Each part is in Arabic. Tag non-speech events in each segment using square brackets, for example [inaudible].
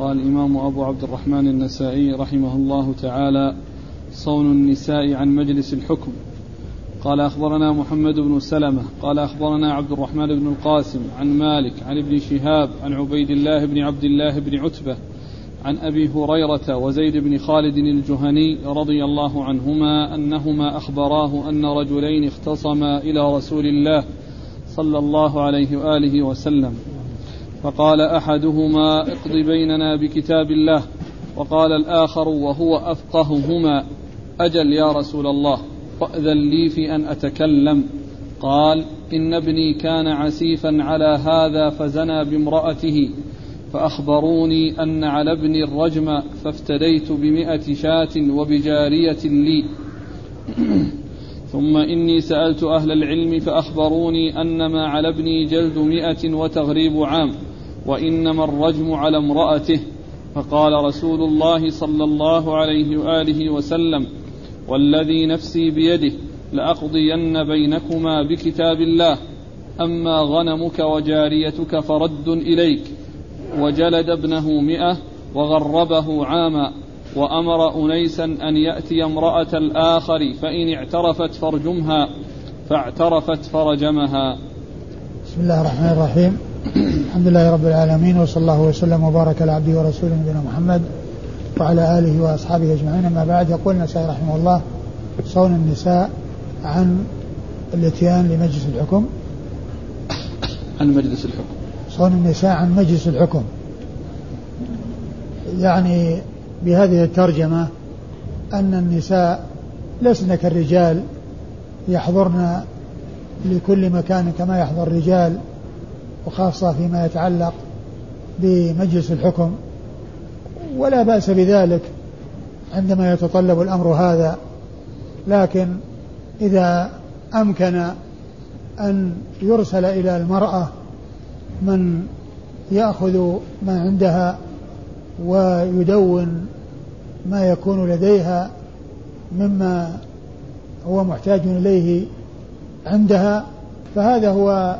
قال الإمام أبو عبد الرحمن النسائي رحمه الله تعالى صون النساء عن مجلس الحكم. قال أخبرنا محمد بن سلمة قال أخبرنا عبد الرحمن بن القاسم عن مالك عن ابن شهاب عن عبيد الله بن عبد الله بن عتبة عن أبي هريرة وزيد بن خالد الجهني رضي الله عنهما أنهما أخبراه أن رجلين اختصما إلى رسول الله صلى الله عليه وآله وسلم. فقال أحدهما اقض بيننا بكتاب الله وقال الآخر وهو أفقههما أجل يا رسول الله فأذن لي في أن أتكلم. قال إن ابني كان عسيفا على هذا فزنى بامرأته فأخبروني أن على ابني الرجم فافتديت بمئة شاة وبجارية لي. ثم إني سألت أهل العلم فأخبروني أن ما على ابني جلد مئة وتغريب عام. وإنما الرجم على امرأته. فقال رسول الله صلى الله عليه وآله وسلم والذي نفسي بيده لأقضين بينكما بكتاب الله. أما غنمك وجاريتك فرد إليك. وجلد ابنه مئة وغربه عاما. وأمر أنيسا أن يأتي امرأة الآخر فإن اعترفت فرجمها فاعترفت فرجمها. بسم الله الرحمن الرحيم. الحمد لله رب العالمين وصلى الله وسلم وبارك على عبده ورسوله نبينا محمد وعلى آله وأصحابه أجمعين. أما بعد يقول النسائي رحمه الله صون النساء عن الاتيان لمجلس الحكم. عن مجلس الحكم. صون النساء عن مجلس الحكم. يعني بهذه الترجمة أن النساء لسن كالرجال يحضرن لكل مكان كما يحضر الرجال. وخاصة فيما يتعلق بمجلس الحكم ولا بأس بذلك عندما يتطلب الأمر هذا لكن إذا أمكن أن يرسل إلى المرأة من يأخذ ما عندها ويدون ما يكون لديها مما هو محتاج إليه عندها فهذا هو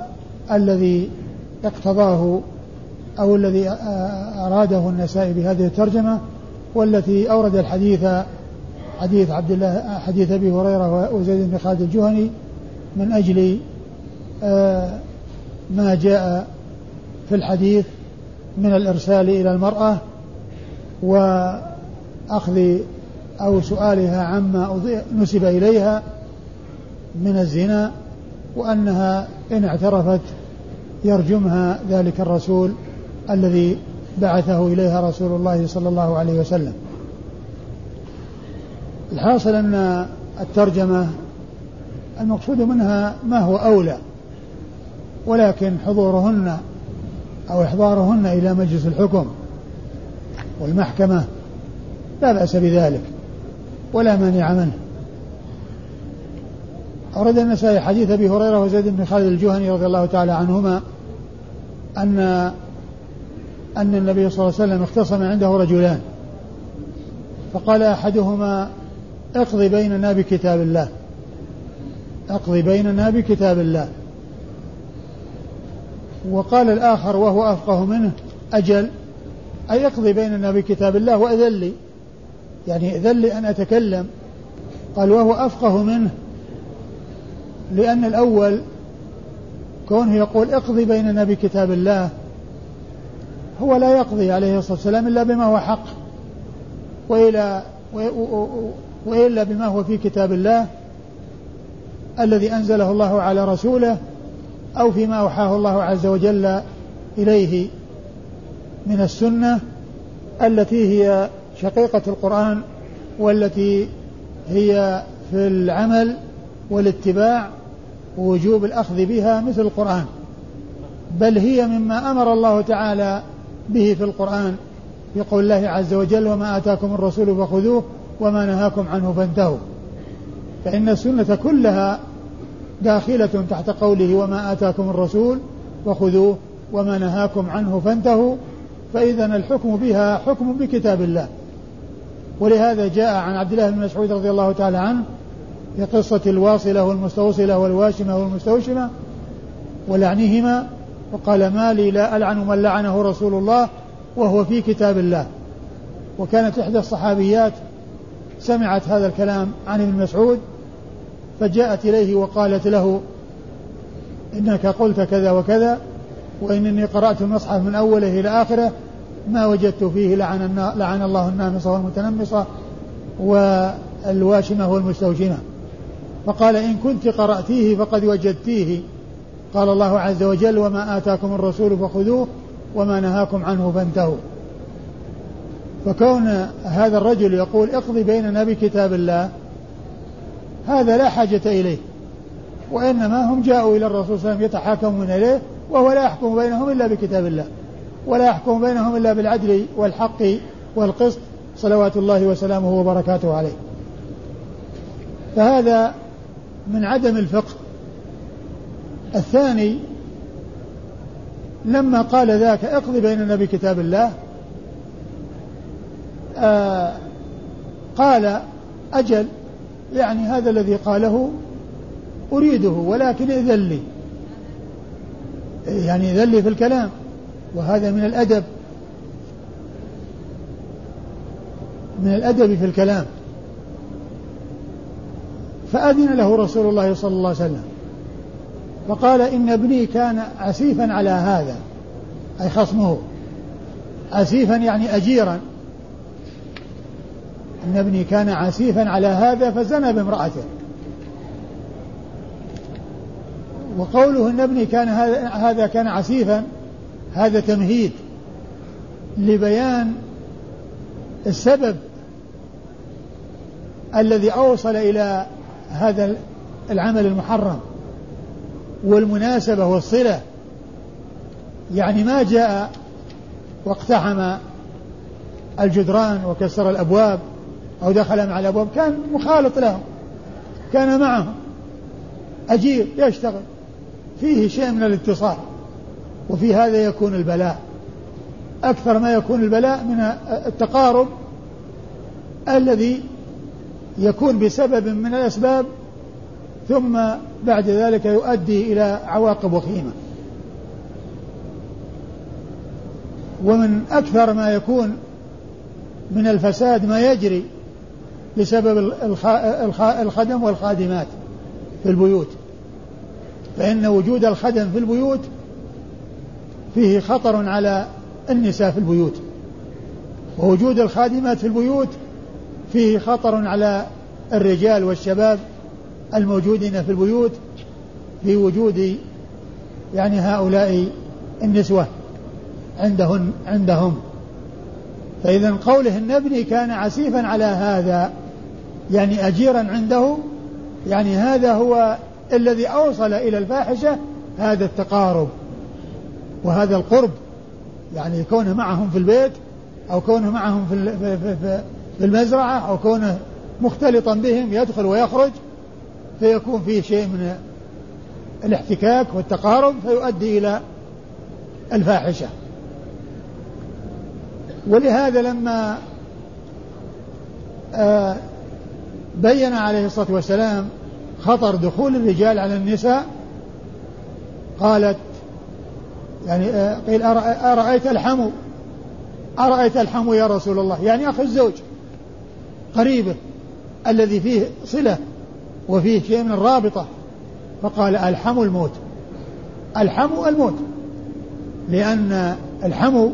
الذي اقتضاه أو الذي أراده النسائي بهذه الترجمة والتي أورد الحديث حديث عبد الله حديث أبي هريرة وزيد بن خالد الجهني من أجل ما جاء في الحديث من الإرسال إلى المرأة وأخذ أو سؤالها عما نسب إليها من الزنا وأنها إن اعترفت يرجمها ذلك الرسول الذي بعثه إليها رسول الله صلى الله عليه وسلم. الحاصل أن الترجمة المقصود منها ما هو أولى ولكن حضورهن أو إحضارهن إلى مجلس الحكم والمحكمة لا بأس بذلك ولا مانع منه. أورد النسائي حديث أبي هريرة وزيد بن خالد الجهني رضي الله تعالى عنهما أن أن النبي صلى الله عليه وسلم اختصم عنده رجلان. فقال أحدهما اقضي بيننا بكتاب الله. اقضي بيننا بكتاب الله. وقال الآخر وهو أفقه منه أجل أي اقضي بيننا بكتاب الله وأذن لي. يعني إذن لي أن أتكلم. قال وهو أفقه منه. لأن الأول كونه يقول اقضي بيننا بكتاب الله هو لا يقضي عليه الصلاة والسلام إلا بما هو حق وإلى وإلا بما هو في كتاب الله الذي أنزله الله على رسوله أو فيما أوحاه الله عز وجل إليه من السنة التي هي شقيقة القرآن والتي هي في العمل والاتباع ووجوب الأخذ بها مثل القرآن. بل هي مما أمر الله تعالى به في القرآن في قول الله عز وجل وما آتاكم الرسول فخذوه وما نهاكم عنه فانتهوا. فإن السنة كلها داخلة تحت قوله وما آتاكم الرسول فخذوه وما نهاكم عنه فانتهوا. فإذا الحكم بها حكم بكتاب الله. ولهذا جاء عن عبد الله بن مسعود رضي الله تعالى عنه في قصة الواصلة والمستوصلة والواشمة والمستوشمة ولعنهما وقال ما لي لا ألعن من لعنه رسول الله وهو في كتاب الله. وكانت إحدى الصحابيات سمعت هذا الكلام عن ابن مسعود فجاءت إليه وقالت له إنك قلت كذا وكذا وإنني قرأت المصحف من أوله إلى آخره ما وجدت فيه لعن, لعن الله النامصة والمتنمصة والواشمة والمستوشمة. فقال إن كنت قرأتيه فقد وجدتيه. قال الله عز وجل وما آتاكم الرسول فخذوه وما نهاكم عنه فانتهوا. فكون هذا الرجل يقول اقضي بيننا بكتاب الله هذا لا حاجة إليه. وإنما هم جاءوا إلى الرسول صلى الله عليه وسلم يتحاكمون إليه وهو لا يحكم بينهم إلا بكتاب الله ولا يحكم بينهم إلا بالعدل والحق والقسط صلوات الله وسلامه وبركاته عليه. فهذا من عدم الفقه. الثاني لما قال ذاك اقضي بيننا بكتاب الله آه قال أجل يعني هذا الذي قاله أريده ولكن إذن لي. يعني إذن لي في الكلام وهذا من الأدب. من الأدب في الكلام. فأذن له رسول الله صلى الله عليه وسلم. فقال إن ابني كان عسيفا على هذا أي خصمه. عسيفا يعني أجيرا. إن ابني كان عسيفا على هذا فزنى بامرأته. وقوله إن ابني كان هذا كان عسيفا هذا تمهيد لبيان السبب الذي أوصل إلى هذا العمل المحرم والمناسبة والصلة. يعني ما جاء واقتحم الجدران وكسر الأبواب أو دخل مع الأبواب كان مخالط لهم كان معهم. أجير يشتغل. فيه شيء من الاتصال وفي هذا يكون البلاء. أكثر ما يكون البلاء من التقارب الذي يكون بسبب من الأسباب ثم بعد ذلك يؤدي إلى عواقب وخيمة. ومن أكثر ما يكون من الفساد ما يجري بسبب الخدم والخادمات في البيوت. فإن وجود الخدم في البيوت فيه خطر على النساء في البيوت. ووجود الخادمات في البيوت فيه خطر على الرجال والشباب الموجودين في البيوت في وجود يعني هؤلاء النسوة عندهن عندهم. فإذا قوله النبني كان عسيفا على هذا يعني أجيرا عنده يعني هذا هو الذي أوصل إلى الفاحشة هذا التقارب وهذا القرب. يعني كونه معهم في البيت أو كونه معهم في في المزرعة أو كونه مختلطا بهم يدخل ويخرج فيكون فيه شيء من الاحتكاك والتقارب فيؤدي إلى الفاحشة. ولهذا لما آه بين عليه الصلاة والسلام خطر دخول الرجال على النساء قالت يعني آه، قيل أرأيت الحمو؟ أرأيت الحمو يا رسول الله؟ يعني أخو الزوج. قريبه الذي فيه صلة وفيه شيء من الرابطة فقال الحمو الموت. الحمو الموت. لأن الحمو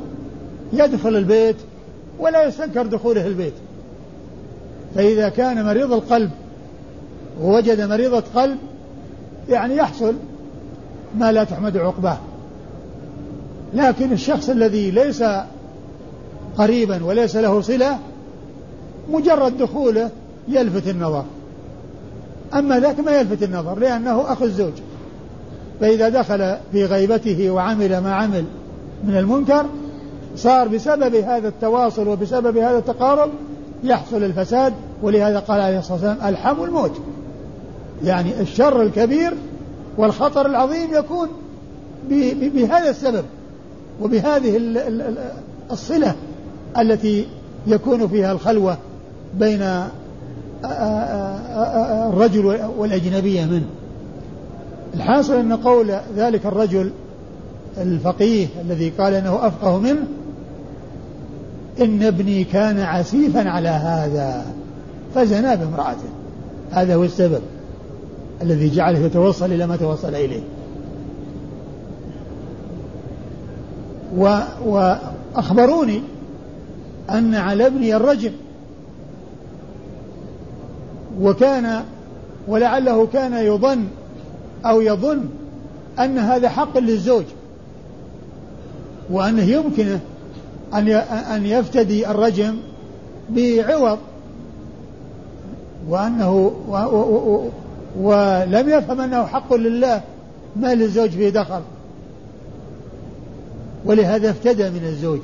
يدخل البيت ولا يستنكر دخوله البيت. فإذا كان مريض القلب ووجد مريضة قلب يعني يحصل ما لا تحمد عقباه. لكن الشخص الذي ليس قريبا وليس له صلة مجرد دخوله يلفت النظر. أما ذاك ما يلفت النظر لأنه أخو الزوج. فإذا دخل في غيبته وعمل ما عمل من المنكر صار بسبب هذا التواصل وبسبب هذا التقارب يحصل الفساد ولهذا قال عليه الصلاة والسلام الحم الموت. يعني الشر الكبير والخطر العظيم يكون بهذا السبب وبهذه الصلة التي يكون فيها الخلوة بين الرجل والأجنبية منه الحاصل أن قول ذلك الرجل الفقيه الذي قال أنه أفقه منه إن ابني كان عسيفا على هذا فزنى بامرأته. هذا هو السبب الذي جعله يتوصل إلى ما توصل إليه. و وأخبروني أن على ابني الرجم وكان ولعله كان يظن أو يظن أن هذا حق للزوج وأنه يمكنه أن أن يفتدي الرجم بعوض وأنه ولم يفهم أنه حق لله ما للزوج فيه دخل. ولهذا افتدى من الزوج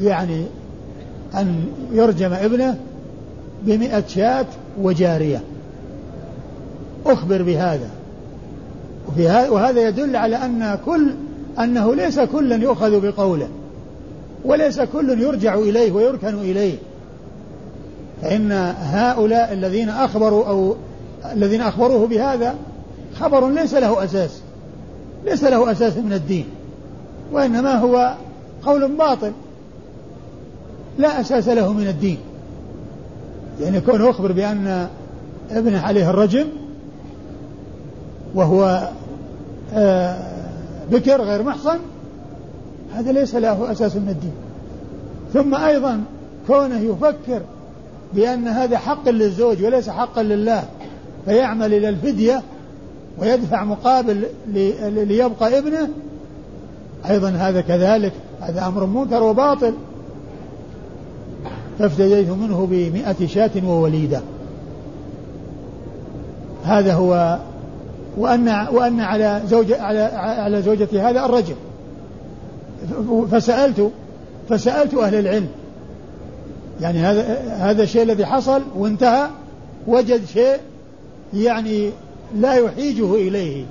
يعني أن يرجم ابنه بمئة شاة وجارية. أخبر بهذا. وهذا يدل على أن كل أنه ليس كلا يؤخذ بقوله وليس كل يرجع إليه ويركن إليه. فإن هؤلاء الذين أخبروا أو الذين أخبروه بهذا خبر ليس له أساس ليس له أساس من الدين وإنما هو قول باطل لا أساس له من الدين. يعني كونه يخبر بأن ابنه عليه الرجم وهو آه، بكر غير محصن هذا ليس له أساس من الدين. ثم أيضا كونه يفكر بأن هذا حق للزوج وليس حقا لله فيعمل إلى الفدية ويدفع مقابل ليبقى ابنه أيضا هذا كذلك هذا أمر منكر وباطل. فافتديت منه بمئة شاة ووليدة. هذا هو وأن وأن على زوجة على على زوجتي هذا الرجل. فسألت فسألت أهل العلم. يعني هذا هذا الشيء الذي حصل وانتهى وجد شيء يعني لا يحيجه إليه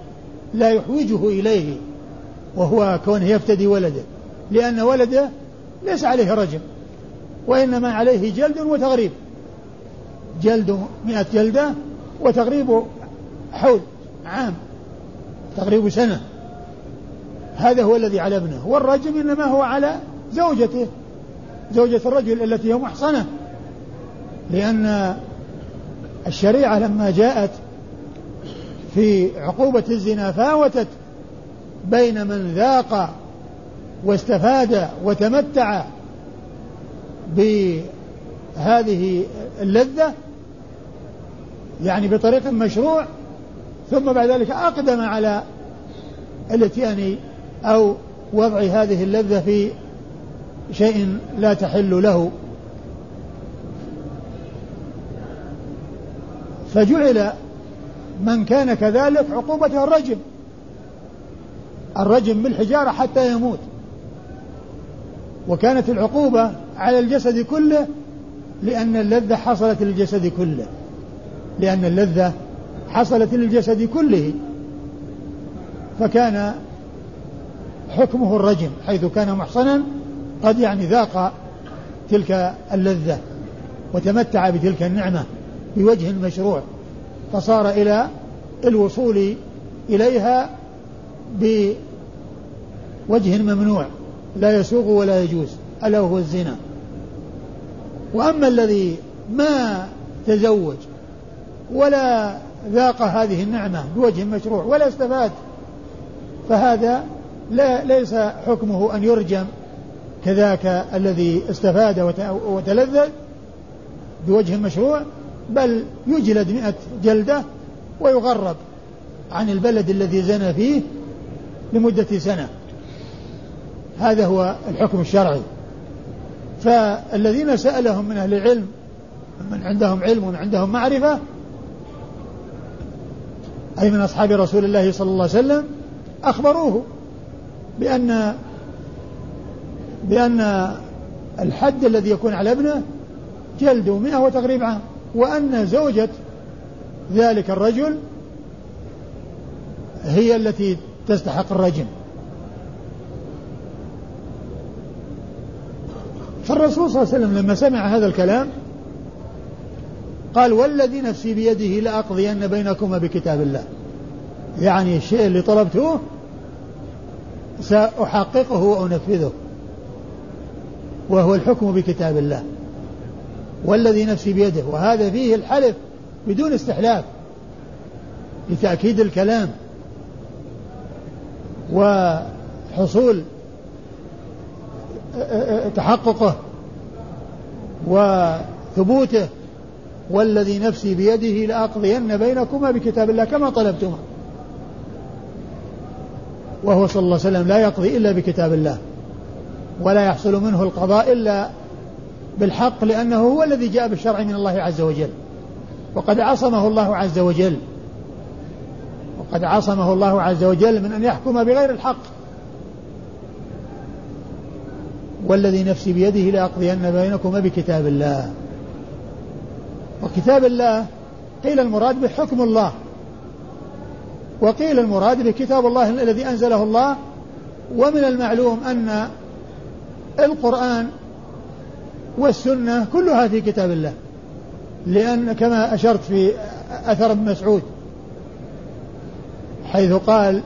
لا يحوجه إليه وهو كونه يفتدي ولده. لأن ولده ليس عليه رجم وإنما عليه جلد وتغريب. جلد مئة جلدة وتغريب حول عام تغريب سنة. هذا هو الذي على ابنه. والرجم إنما هو على زوجته زوجة الرجل التي هي محصنة. لأن الشريعة لما جاءت في عقوبة الزنا فاوتت بين من ذاق واستفاد وتمتع بهذه اللذة يعني بطريق مشروع ثم بعد ذلك أقدم على الاتيان أو وضع هذه اللذة في شيء لا تحل له. فجعل من كان كذلك عقوبته الرجم الرجم بالحجارة حتى يموت. وكانت العقوبة على الجسد كله لأن اللذة حصلت للجسد كله. لأن اللذة حصلت للجسد كله. فكان حكمه الرجم حيث كان محصنا قد يعني ذاق تلك اللذة وتمتع بتلك النعمة بوجه مشروع فصار إلى الوصول إليها بوجه ممنوع لا يسوغ ولا يجوز. ألا وهو الزنا. وأما الذي ما تزوج ولا ذاق هذه النعمة بوجه مشروع ولا استفاد فهذا لا ليس حكمه أن يرجم كذاك الذي استفاد وتلذذ بوجه مشروع بل يجلد مئة جلدة ويغرب عن البلد الذي زنى فيه لمدة سنة. هذا هو الحكم الشرعي. فالذين سألهم من أهل العلم من عندهم علم ومن عندهم معرفة أي من أصحاب رسول الله صلى الله عليه وسلم أخبروه بأن بأن الحد الذي يكون على ابنه جلد مئة وتغريب عام وأن زوجة ذلك الرجل هي التي تستحق الرجم. فالرسول صلى الله عليه وسلم لما سمع هذا الكلام قال والذي نفسي بيده لأقضين بينكما بكتاب الله. يعني الشيء اللي طلبته سأحققه وأنفذه. وهو الحكم بكتاب الله. والذي نفسي بيده. وهذا فيه الحلف بدون استحلاف. لتأكيد الكلام. وحصول تحققه وثبوته والذي نفسي بيده لأقضين بينكما بكتاب الله كما طلبتما. وهو صلى الله عليه وسلم لا يقضي إلا بكتاب الله ولا يحصل منه القضاء إلا بالحق لأنه هو الذي جاء بالشرع من الله عز وجل. وقد عصمه الله عز وجل. وقد عصمه الله عز وجل من أن يحكم بغير الحق. والذي نفسي بيده لأقضين بينكما بكتاب الله. وكتاب الله قيل المراد بحكم الله. وقيل المراد بكتاب الله الذي أنزله الله. ومن المعلوم أن القرآن والسنة كلها في كتاب الله. لأن كما أشرت في أثر ابن مسعود حيث قال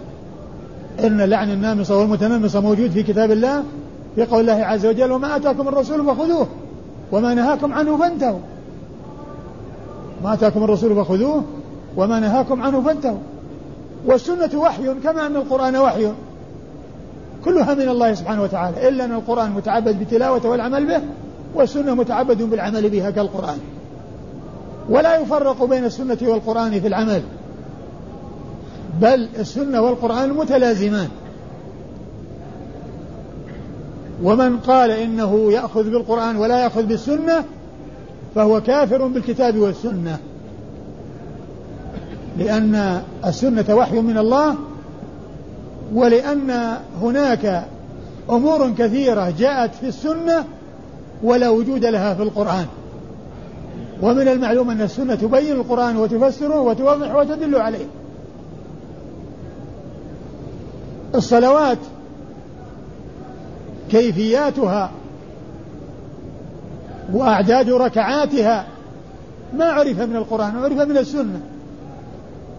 إن لعن النامصة والمتنمصة موجود في كتاب الله. في قول الله عز وجل وما آتاكم الرسول فخذوه وما نهاكم عنه فانتهوا. ما آتاكم الرسول فخذوه وما نهاكم عنه فانتهوا. والسنة وحي كما أن القرآن وحي. كلها من الله سبحانه وتعالى إلا أن القرآن متعبد بتلاوته والعمل به والسنة متعبد بالعمل بها كالقرآن. ولا يفرق بين السنة والقرآن في العمل بل السنة والقرآن متلازمان. ومن قال إنه يأخذ بالقرآن ولا يأخذ بالسنة فهو كافر بالكتاب والسنة. لأن السنة وحي من الله ولأن هناك أمور كثيرة جاءت في السنة ولا وجود لها في القرآن. ومن المعلوم أن السنة تبين القرآن وتفسره وتوضح وتدل عليه. الصلوات كيفياتها وأعداد ركعاتها. ما عرف من القرآن عرف من السنة.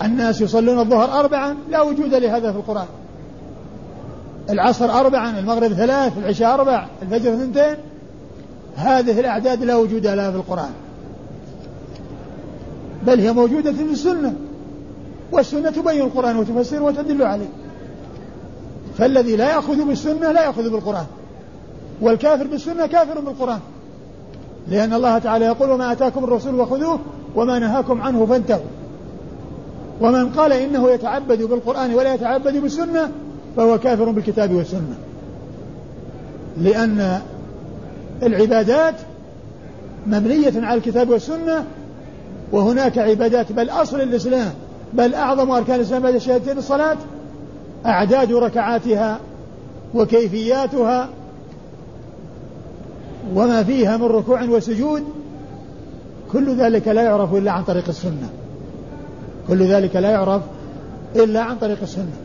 الناس يصلون الظهر أربعا لا وجود لهذا في القرآن. العصر أربعا المغرب ثلاث العشاء أربع الفجر اثنتين هذه الأعداد لا وجود لها في القرآن. بل هي موجودة في السنة. والسنة تبين القرآن وتفسره وتدل عليه. فالذي لا يأخذ بالسنة لا يأخذ بالقرآن. والكافر بالسنة كافر بالقرآن. لأن الله تعالى يقول وما أتاكم الرسول فخذوه وما نهاكم عنه فانتهوا. ومن قال إنه يتعبد بالقرآن ولا يتعبد بالسنة فهو كافر بالكتاب والسنة. لأن العبادات مبنية على الكتاب والسنة وهناك عبادات بل أصل الإسلام بل أعظم أركان الإسلام بعد شهادتين الصلاة أعداد ركعاتها وكيفياتها وما فيها من ركوع وسجود كل ذلك لا يعرف إلا عن طريق السنة. كل ذلك لا يعرف إلا عن طريق السنة.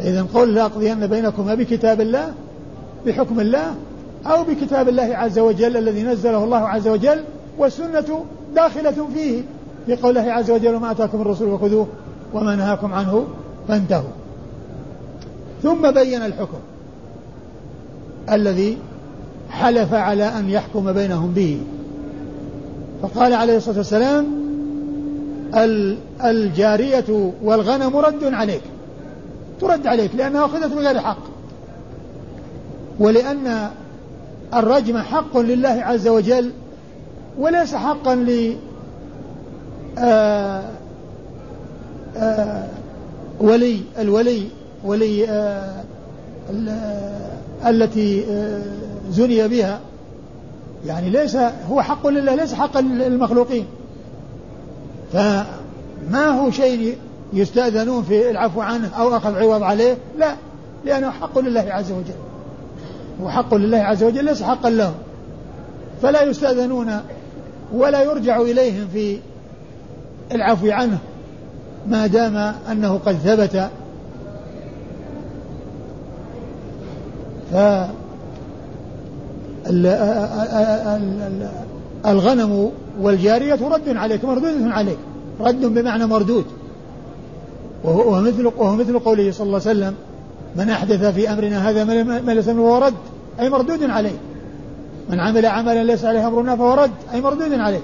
إذا قول لأقضين بينكما بكتاب الله بحكم الله أو بكتاب الله عز وجل الذي نزله الله عز وجل والسنة داخلة فيه. في قوله عز وجل وما أتاكم الرسول فخذوه وما نهاكم عنه فانتهوا. ثم بين الحكم الذي حلف على أن يحكم بينهم به. فقال عليه الصلاة والسلام الجارية والغنم رد عليك. ترد عليك لأنها أخذت بغير حق. ولأن الرجم حق لله عز وجل وليس حقا ل آه، آه، ولي الولي ولي آه، التي زني بها. يعني ليس هو حق لله ليس حقا للمخلوقين. فما هو شيء يستأذنون في العفو عنه أو أخذ عوض عليه؟ لا لأنه حق لله عز وجل. هو حق لله عز وجل ليس حقا لهم. فلا يستأذنون ولا يرجع إليهم في العفو عنه ما دام أنه قد ثبت. ف الغنم والجارية رد عليك مردودة عليك. رد بمعنى مردود. وهو مثل وهو مثل قوله صلى الله عليه وسلم من أحدث في أمرنا هذا ما ليس منه رد. أي مردود عليه. من عمل عملا ليس عليه أمرنا فهو رد. أي مردود عليه.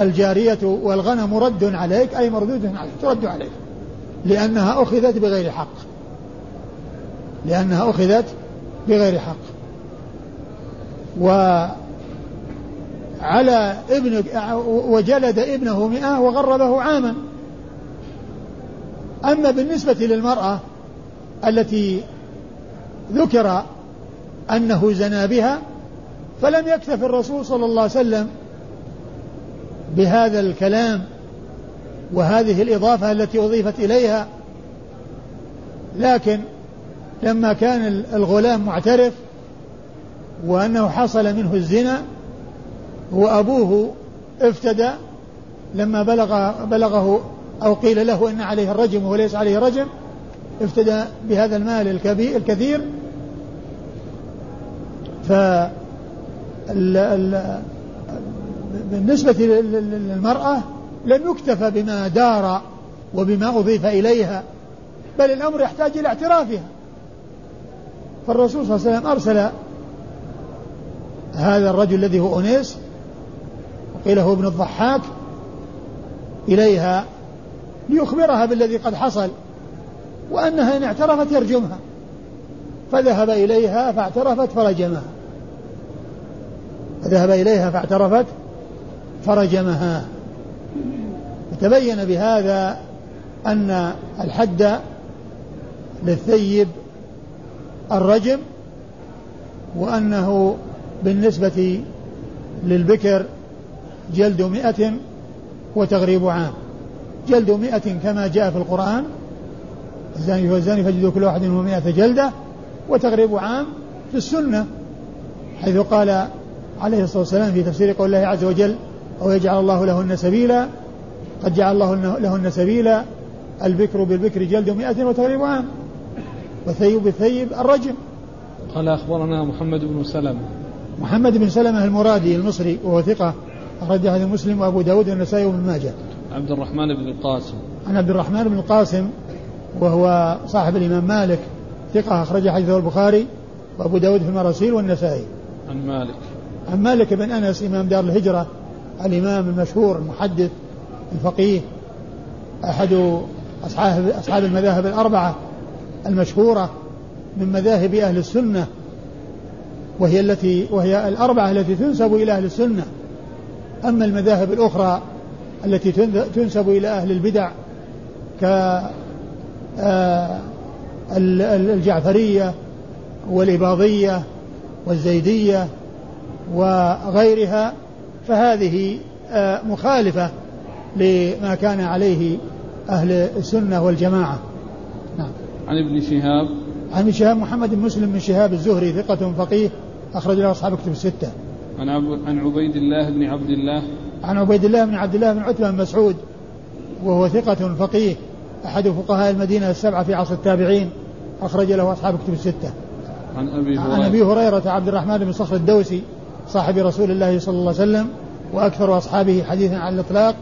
الجارية والغنم رد عليك أي مردود عليك ترد عليك. لأنها أخذت بغير حق. لأنها أخذت بغير حق. وعلى ابن وجلد ابنه مئة وغربه عاما. أما بالنسبة للمرأة التي ذكر أنه زنى بها فلم يكتف الرسول صلى الله عليه وسلم بهذا الكلام وهذه الإضافة التي أضيفت إليها. لكن لما كان الغلام معترف وأنه حصل منه الزنا وأبوه افتدى لما بلغ بلغه أو قيل له إن عليه الرجم وليس عليه رجم افتدى بهذا المال الكبير الكثير. ف بالنسبة للمرأة لم يكتفى بما دار وبما أضيف إليها بل الأمر يحتاج إلى اعترافها. فالرسول صلى الله عليه وسلم أرسل هذا الرجل الذي هو أنيس وقيل هو ابن الضحاك إليها ليخبرها بالذي قد حصل وأنها إن اعترفت يرجمها. فذهب إليها فاعترفت فرجمها. فذهب إليها فاعترفت فرجمها. وتبين بهذا أن الحد للثيب الرجم وأنه بالنسبة للبكر جلد مئة وتغريب عام. جلد مئة كما جاء في القرآن الزاني والزاني فجدوا كل واحد منهم مئة جلدة وتغريب عام في السنة. حيث قال عليه الصلاة والسلام في تفسير قول الله عز وجل أو يجعل الله لهن سبيلا؟ قد جعل الله لهن سبيلا. البكر بالبكر جلد مئة وتغريب عام. والثيب بالثيب الرجم. قال أخبرنا محمد بن سلمة. محمد بن سلمة المرادي المصري وهو ثقة أخرج هذا مسلم وأبو داود والنسائي وابن ماجه. عبد الرحمن بن القاسم. عن عبد الرحمن بن القاسم وهو صاحب الإمام مالك ثقة أخرج حديثه البخاري وأبو داود في المراسيل والنسائي. عن مالك. عن مالك بن أنس إمام دار الهجرة الإمام المشهور المحدث الفقيه أحد أصحاب أصحاب المذاهب الأربعة المشهورة من مذاهب أهل السنة. وهي التي وهي الأربعة التي تنسب إلى أهل السنة. أما المذاهب الأخرى التي تنسب إلى أهل البدع ك آه، الجعفرية والإباضية والزيدية وغيرها فهذه آه، مخالفة لما كان عليه أهل السنة والجماعة. نعم. عن ابن شهاب. عن ابن شهاب محمد بن مسلم بن شهاب الزهري ثقة فقيه. أخرج له أصحاب كتب الستة. عن عن عبيد الله بن عبد الله عن عبيد الله بن عبد الله بن عتبة بن مسعود وهو ثقة فقيه أحد فقهاء المدينة السبعة في عصر التابعين أخرج له أصحاب كتب الستة. عن أبي هريرة. عن أبي هريرة عبد الرحمن بن صخر الدوسي صاحب رسول الله صلى الله عليه وسلم وأكثر أصحابه حديثا على الإطلاق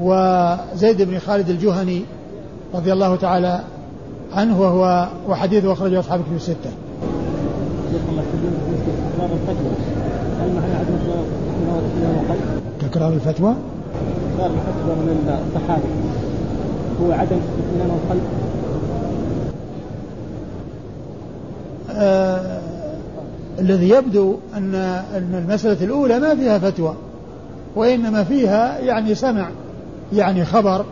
وزيد بن خالد الجهني رضي الله تعالى عنه وهو وحديثه أخرجه أصحاب كتب الستة. تكرار الفتوى؟ تكرار الفتوى من الصحابة. هو عدم اطمئنان القلب. آه الذي يبدو أن أن المسألة الأولى ما فيها فتوى وإنما فيها يعني سمع يعني خبر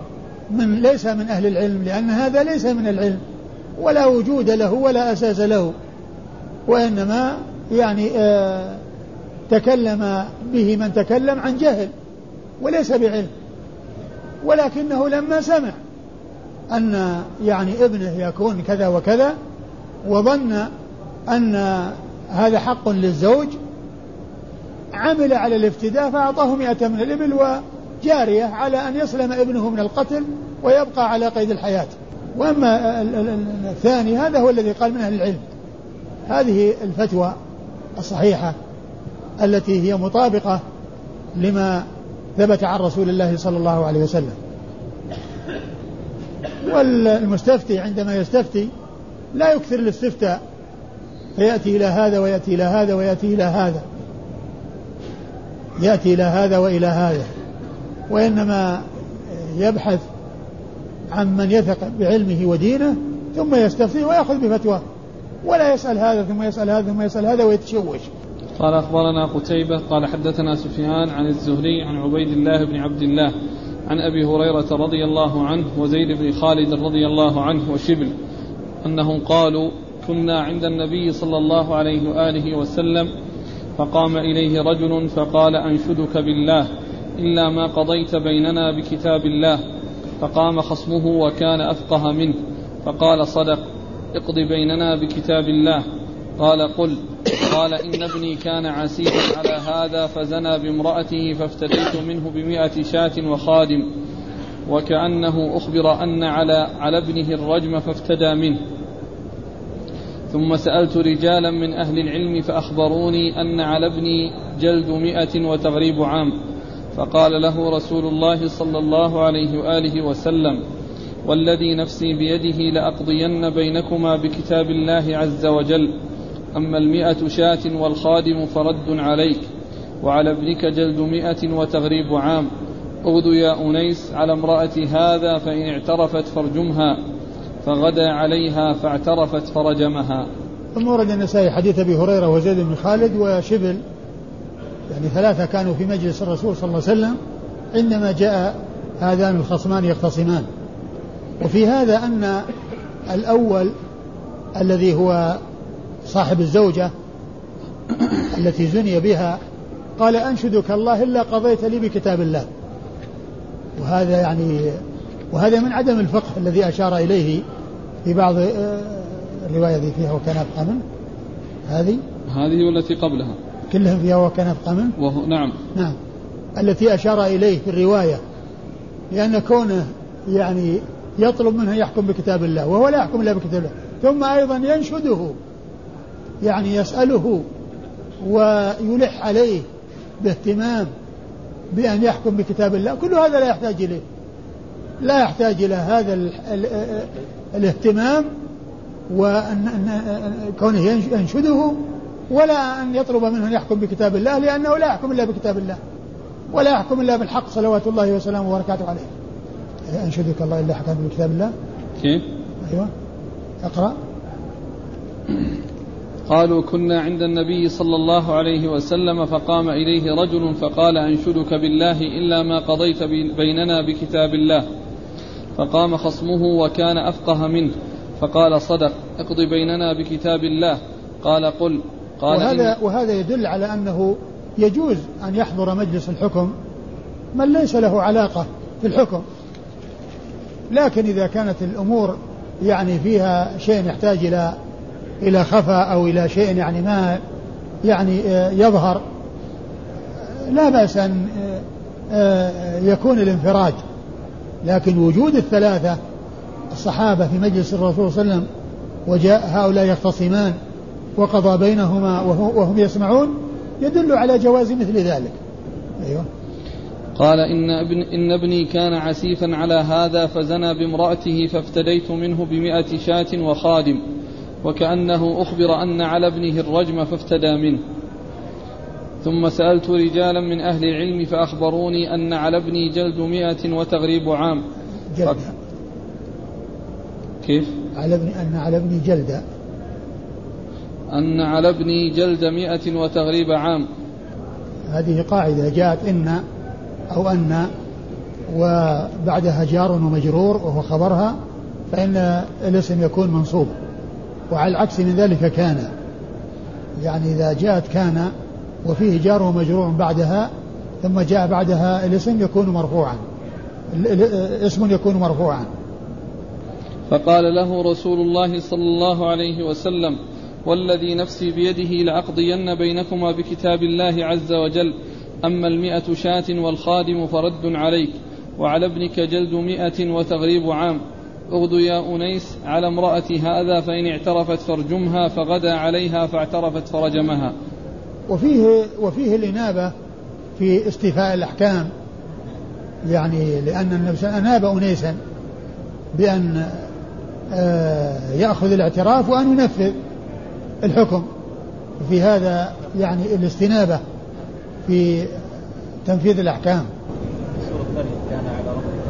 من ليس من أهل العلم لأن هذا ليس من العلم ولا وجود له ولا أساس له. وإنما يعني آه تكلم به من تكلم عن جهل وليس بعلم. ولكنه لما سمع أن يعني ابنه يكون كذا وكذا وظن أن هذا حق للزوج عمل على الافتداء فأعطاه مئة من الإبل وجارية على أن يسلم ابنه من القتل ويبقى على قيد الحياة. وأما الثاني هذا هو الذي قال من أهل العلم. هذه الفتوى الصحيحة التي هي مطابقة لما ثبت عن رسول الله صلى الله عليه وسلم. والمستفتي عندما يستفتي لا يكثر الاستفتاء فيأتي إلى هذا ويأتي إلى هذا ويأتي إلى هذا. يأتي إلى هذا وإلى هذا. وإنما يبحث عن من يثق بعلمه ودينه ثم يستفتي ويأخذ بفتواه ولا يسأل هذا ثم يسأل هذا ثم يسأل هذا ويتشوش. قال أخبرنا قتيبة قال حدثنا سفيان عن الزهري عن عبيد الله بن عبد الله عن أبي هريرة رضي الله عنه وزيد بن خالد رضي الله عنه وشبل أنهم قالوا كنا عند النبي صلى الله عليه وآله وسلم فقام إليه رجل فقال أنشدك بالله إلا ما قضيت بيننا بكتاب الله فقام خصمه وكان أفقه منه فقال صدق اقض بيننا بكتاب الله. قال قل. قال إن ابني كان عسيفا على هذا فزنى بامرأته فافتديت منه بمئة شاة وخادم. وكأنه أخبر أن على على ابنه الرجم فافتدى منه. ثم سألت رجالا من أهل العلم فأخبروني أن على ابني جلد مئة وتغريب عام. فقال له رسول الله صلى الله عليه وآله وسلم والذي نفسي بيده لأقضين بينكما بكتاب الله عز وجل. أما المئة شاة والخادم فرد عليك وعلى ابنك جلد مئة وتغريب عام. اغدو يا أنيس على امرأة هذا فإن اعترفت فارجمها فغدا عليها فاعترفت فرجمها. ثم ورد النسائي حديث أبي هريرة وزيد بن خالد وشبل. يعني ثلاثة كانوا في مجلس الرسول صلى الله عليه وسلم عندما جاء هذان الخصمان يختصمان. وفي هذا أن الأول الذي هو صاحب الزوجة التي زني بها قال أنشدك الله إلا قضيت لي بكتاب الله. وهذا يعني وهذا من عدم الفقه الذي أشار إليه في بعض آه، الرواية التي فيها وكان أفقى منه. هذه؟ هذه والتي قبلها. كلهم فيها وكان أفقى منه؟ وهو نعم. نعم. التي أشار إليه في الرواية. لأن كونه يعني يطلب منه يحكم بكتاب الله وهو لا يحكم إلا بكتاب الله. ثم أيضا ينشده يعني يسأله ويلح عليه باهتمام بأن يحكم بكتاب الله. كل هذا لا يحتاج إليه. لا يحتاج إلى هذا ال ال الاهتمام وأن كونه ينشده ولا أن يطلب منه أن يحكم بكتاب الله لأنه لا يحكم إلا بكتاب الله ولا يحكم إلا بالحق صلوات الله وسلامه وبركاته عليه. أنشدك الله إلا حكم بكتاب الله. كيف؟ أيوه. اقرأ. قالوا كنا عند النبي صلى الله عليه وسلم فقام إليه رجل فقال أنشدك بالله إلا ما قضيت بيننا بكتاب الله. فقام خصمه وكان أفقه منه. فقال صدق اقض بيننا بكتاب الله. قال قل. قال وهذا, وهذا يدل على أنه يجوز أن يحضر مجلس الحكم من ليس له علاقة في الحكم. لكن إذا كانت الأمور يعني فيها شيء يحتاج إلى إلى خفاء أو إلى شيء يعني ما يعني آه، يظهر لا بأس أن آه، آه، يكون الانفراد لكن وجود الثلاثة الصحابة في مجلس الرسول صلى الله عليه وسلم وجاء هؤلاء يختصمان وقضى بينهما وهم يسمعون يدل على جواز مثل ذلك. أيوه. قال إن, ابن إن ابني كان عسيفا على هذا فزنى بامرأته فافتديت منه بمئة شاة وخادم وكأنه أخبر أن على ابنه الرجم فافتدى منه. ثم سألت رجالا من أهل العلم فأخبروني أن على ابني جلد مئة وتغريب عام. جلد. كيف؟ على ابني أن على ابني جلد. أن على ابني جلد مئة وتغريب عام. هذه قاعدة جاءت إن أو أن وبعدها جار ومجرور وهو خبرها فإن الاسم يكون منصوب. وعلى العكس من ذلك كان. يعني إذا جاءت كان وفيه جار ومجرور بعدها ثم جاء بعدها الاسم يكون مرفوعا. اسم يكون مرفوعا. فقال له رسول الله صلى الله عليه وسلم والذي نفسي بيده لأقضين بينكما بكتاب الله عز وجل أما المئة شاة والخادم فرد عليك وعلى ابنك جلد مئة وتغريب عام. اغدو يا أنيس على امرأة هذا فإن اعترفت فارجمها فغدا عليها فاعترفت فرجمها. وفيه وفيه الإنابة في استيفاء الأحكام. يعني لأن النبي أناب أنيسا بأن آه، يأخذ الاعتراف وأن ينفذ الحكم. في هذا يعني الاستنابة. في تنفيذ الأحكام. السورة الثانية كان على ربك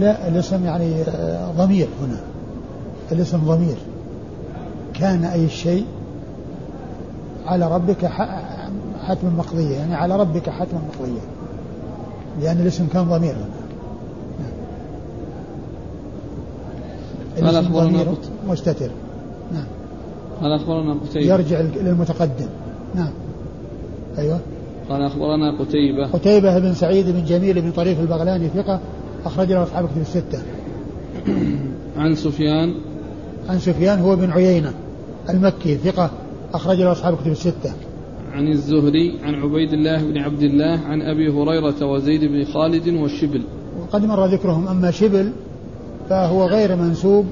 لا الاسم يعني آه، ضمير هنا. الاسم ضمير. كان أي شيء على ربك حتما مقضية يعني على ربك حتما مقضية. لأن الاسم كان ضمير هنا. قال أخبرنا مستتر. نعم. قال أخبرنا قتيبة. يرجع للمتقدم. نعم. أيوه. قال أخبرنا قتيبة. قتيبة بن سعيد بن جميل بن طريف البغلاني ثقة أخرج له أصحاب كتب الستة. [clears throat] عن سفيان. عن سفيان هو بن عيينة المكي ثقة أخرج له أصحاب كتب الستة. عن الزهري عن عبيد الله بن عبد الله عن أبي هريرة وزيد بن خالد والشبل. وقد مر ذكرهم أما شبل فهو غير منسوب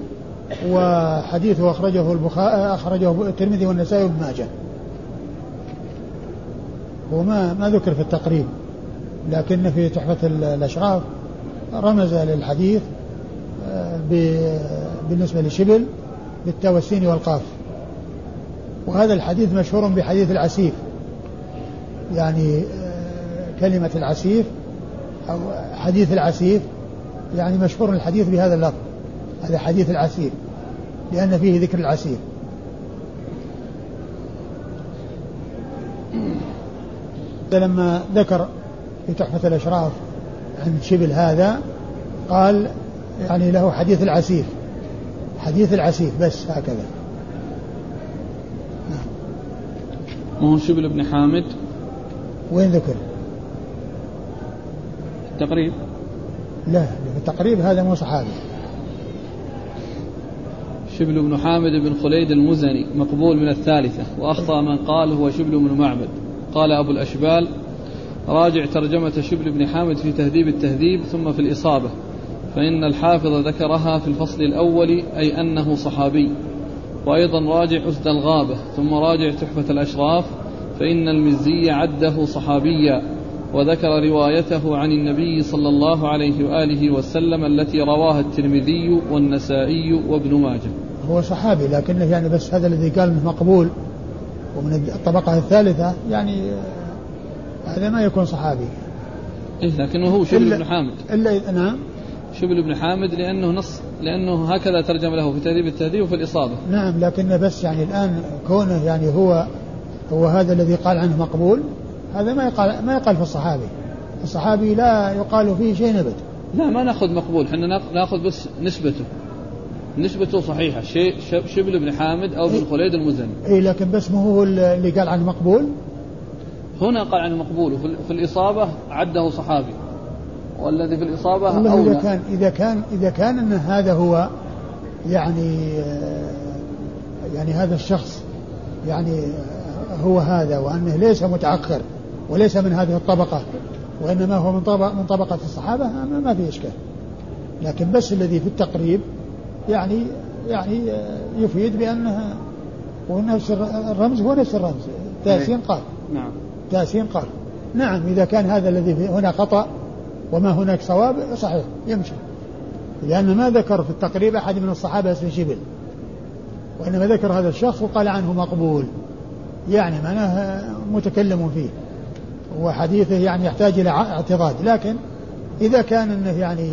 وحديثه أخرجه البخاري أخرجه الترمذي والنسائي وابن ماجه. وما ما ذكر في التقريب لكن في تحفة الأشراف رمز للحديث آه، بالنسبة لشبل بالتاء والسين والقاف. وهذا الحديث مشهور بحديث العسيف. يعني آه، كلمة العسيف أو حديث العسيف يعني مشهور الحديث بهذا اللفظ. هذا حديث العسير لأن فيه ذكر العسير. لما ذكر في تحفة الأشراف عن شبل هذا قال يعني له حديث العسير حديث العسير بس هكذا. ما هو شبل بن حامد؟ وين ذكر؟ التقريب. لا التقريب هذا مو صحابي. شبل بن حامد بن خليد المزني مقبول من الثالثة وأخطأ من قال هو شبل بن معبد. قال أبو الأشبال راجع ترجمة شبل بن حامد في تهذيب التهذيب ثم في الإصابة فإن الحافظ ذكرها في الفصل الأول أي أنه صحابي. وأيضا راجع أسد الغابة ثم راجع تحفة الأشراف فإن المزي عده صحابيا وذكر روايته عن النبي صلى الله عليه وآله وسلم التي رواها الترمذي والنسائي وابن ماجه. هو صحابي لكنه يعني بس هذا الذي قال إنه مقبول ومن الطبقة الثالثة يعني هذا ما يكون صحابي. إيه لكنه هو شبل بن حامد. إلا نعم. شبل بن حامد لأنه نص لأنه هكذا ترجم له في تهذيب التهذيب وفي الإصابة. نعم لكنه بس يعني الآن كونه يعني هو هو هذا الذي قال عنه مقبول هذا ما يقال ما يقال في الصحابي. الصحابي لا يقال فيه شيء نبت لا ما نأخذ مقبول إحنا نأخذ بس نسبته. نسبته صحيحة. شيء شبل بن حامد أو بن إيه. خليد المزني. اي لكن بس هو اللي قال عنه مقبول؟ هنا قال عنه مقبول وفي الإصابة عده صحابي. والذي في الإصابة والله إذا كان إذا كان إذا كان أن هذا هو يعني يعني هذا الشخص يعني هو هذا وأنه ليس متأخر وليس من هذه الطبقة وإنما هو من طبقة من طبقة الصحابة ما في إشكال. لكن بس الذي في التقريب يعني يعني يفيد بأنها ونفس الرمز هو نفس الرمز. تاسين قال. نعم. تاسين قال. نعم إذا كان هذا الذي هنا خطأ وما هناك صواب صحيح يمشي. لأن ما ذكر في التقريب أحد من الصحابة اسم شبل وإنما ذكر هذا الشخص وقال عنه مقبول. يعني معناه متكلم فيه. وحديثه يعني يحتاج إلى اعتضاد. لكن إذا كان أنه يعني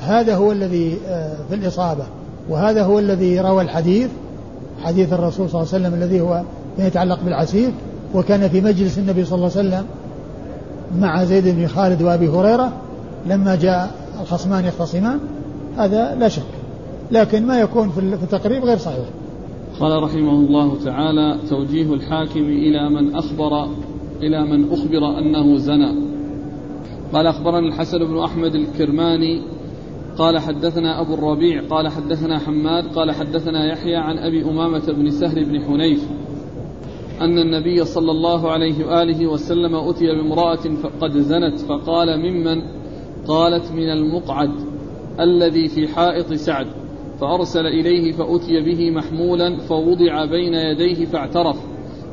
هذا هو الذي آه، في الإصابة وهذا هو الذي روى الحديث حديث الرسول صلى الله عليه وسلم الذي هو يتعلق بالعسير وكان في مجلس النبي صلى الله عليه وسلم مع زيد بن خالد وأبي هريرة لما جاء الخصمان يختصمان هذا لا شك لكن ما يكون في التقريب غير صحيح. قال رحمه الله تعالى توجيه الحاكم إلى من أخبر إلى من أخبر أنه زنى. قال أخبرنا الحسن بن أحمد الكرماني قال حدثنا أبو الربيع قال حدثنا حماد قال حدثنا يحيى عن أبي أمامة بن سهل بن حنيف أن النبي صلى الله عليه وآله وسلم أتي بامرأة قد زنت فقال ممن؟ قالت من المقعد الذي في حائط سعد. فأرسل إليه فأتي به محمولا فوضع بين يديه فاعترف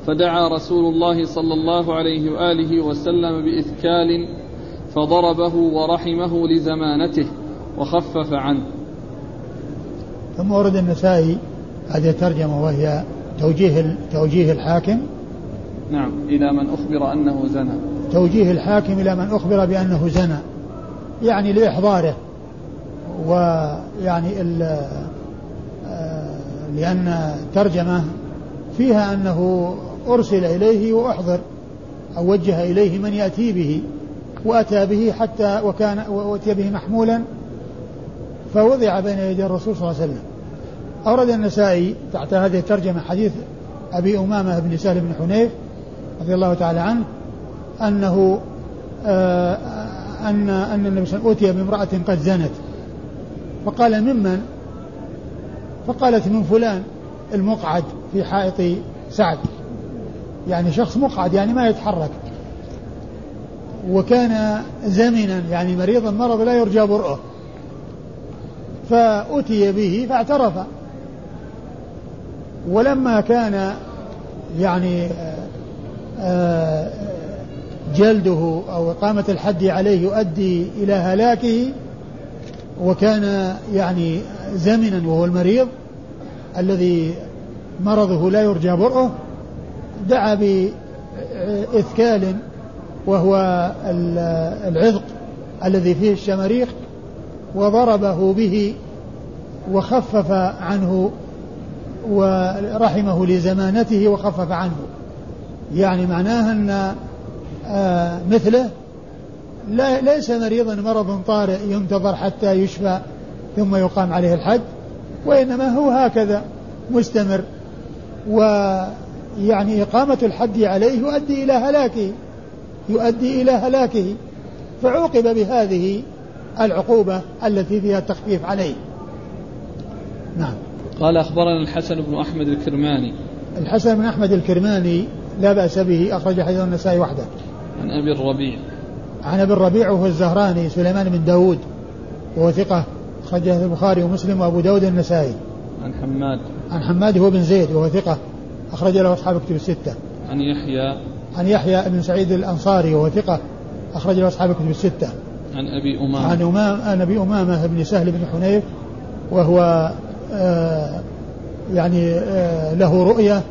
فدعا رسول الله صلى الله عليه وآله وسلم بإثكال فضربه ورحمه لزمانته. وخفف عنه. ثم ورد النسائي هذه الترجمة وهي توجيه توجيه الحاكم. نعم إلى من أخبر أنه زنى. توجيه الحاكم إلى من أخبر بأنه زنى. يعني لإحضاره. ويعني آه، لأن الترجمة فيها أنه أرسل إليه وأحضر أو وجه إليه من يأتي به وأتى به حتى وكان وأتي به محمولا فوضع بين يدي الرسول صلى الله عليه وسلم. أورد النسائي تحت هذه الترجمة حديث أبي أمامة بن سهل بن حنيف رضي الله تعالى عنه أنه آه أن أن النبي صلى الله عليه وسلم أتي بامرأة قد زنت. فقال ممن؟ فقالت من فلان المقعد في حائط سعد. يعني شخص مقعد يعني ما يتحرك. وكان زمنا يعني مريضا مرض لا يرجى برؤه. فأتي به فاعترف. ولما كان يعني آه، جلده أو إقامة الحد عليه يؤدي إلى هلاكه وكان يعني زمنا وهو المريض الذي مرضه لا يرجى برؤه دعا بإثكال وهو العذق الذي فيه الشماريخ وضربه به وخفف عنه ورحمه لزمانته وخفف عنه. يعني معناها أن آه، مثله لا ليس مريضا مرض طارئ ينتظر حتى يشفى ثم يقام عليه الحد وإنما هو هكذا مستمر. ويعني إقامة الحد عليه يؤدي إلى هلاكه يؤدي إلى هلاكه فعوقب بهذه العقوبة التي فيها التخفيف عليه. نعم. قال أخبرنا الحسن بن أحمد الكرماني. الحسن بن أحمد الكرماني لا بأس به أخرج حديث النسائي وحده. عن أبي الربيع. عن أبي الربيع وهو الزهراني سليمان بن داود وهو ثقة أخرجه البخاري ومسلم وأبو داود النسائي. عن حماد. عن حماد هو بن زيد وهو ثقة أخرج له أصحاب كتب الستة. عن يحيى. عن يحيى بن سعيد الأنصاري وهو ثقة أخرج له أصحاب كتب الستة. عن أبي أمامة. عن أمام عن أبي أمامة بن سهل بن حنيف وهو آه يعني آه له رؤية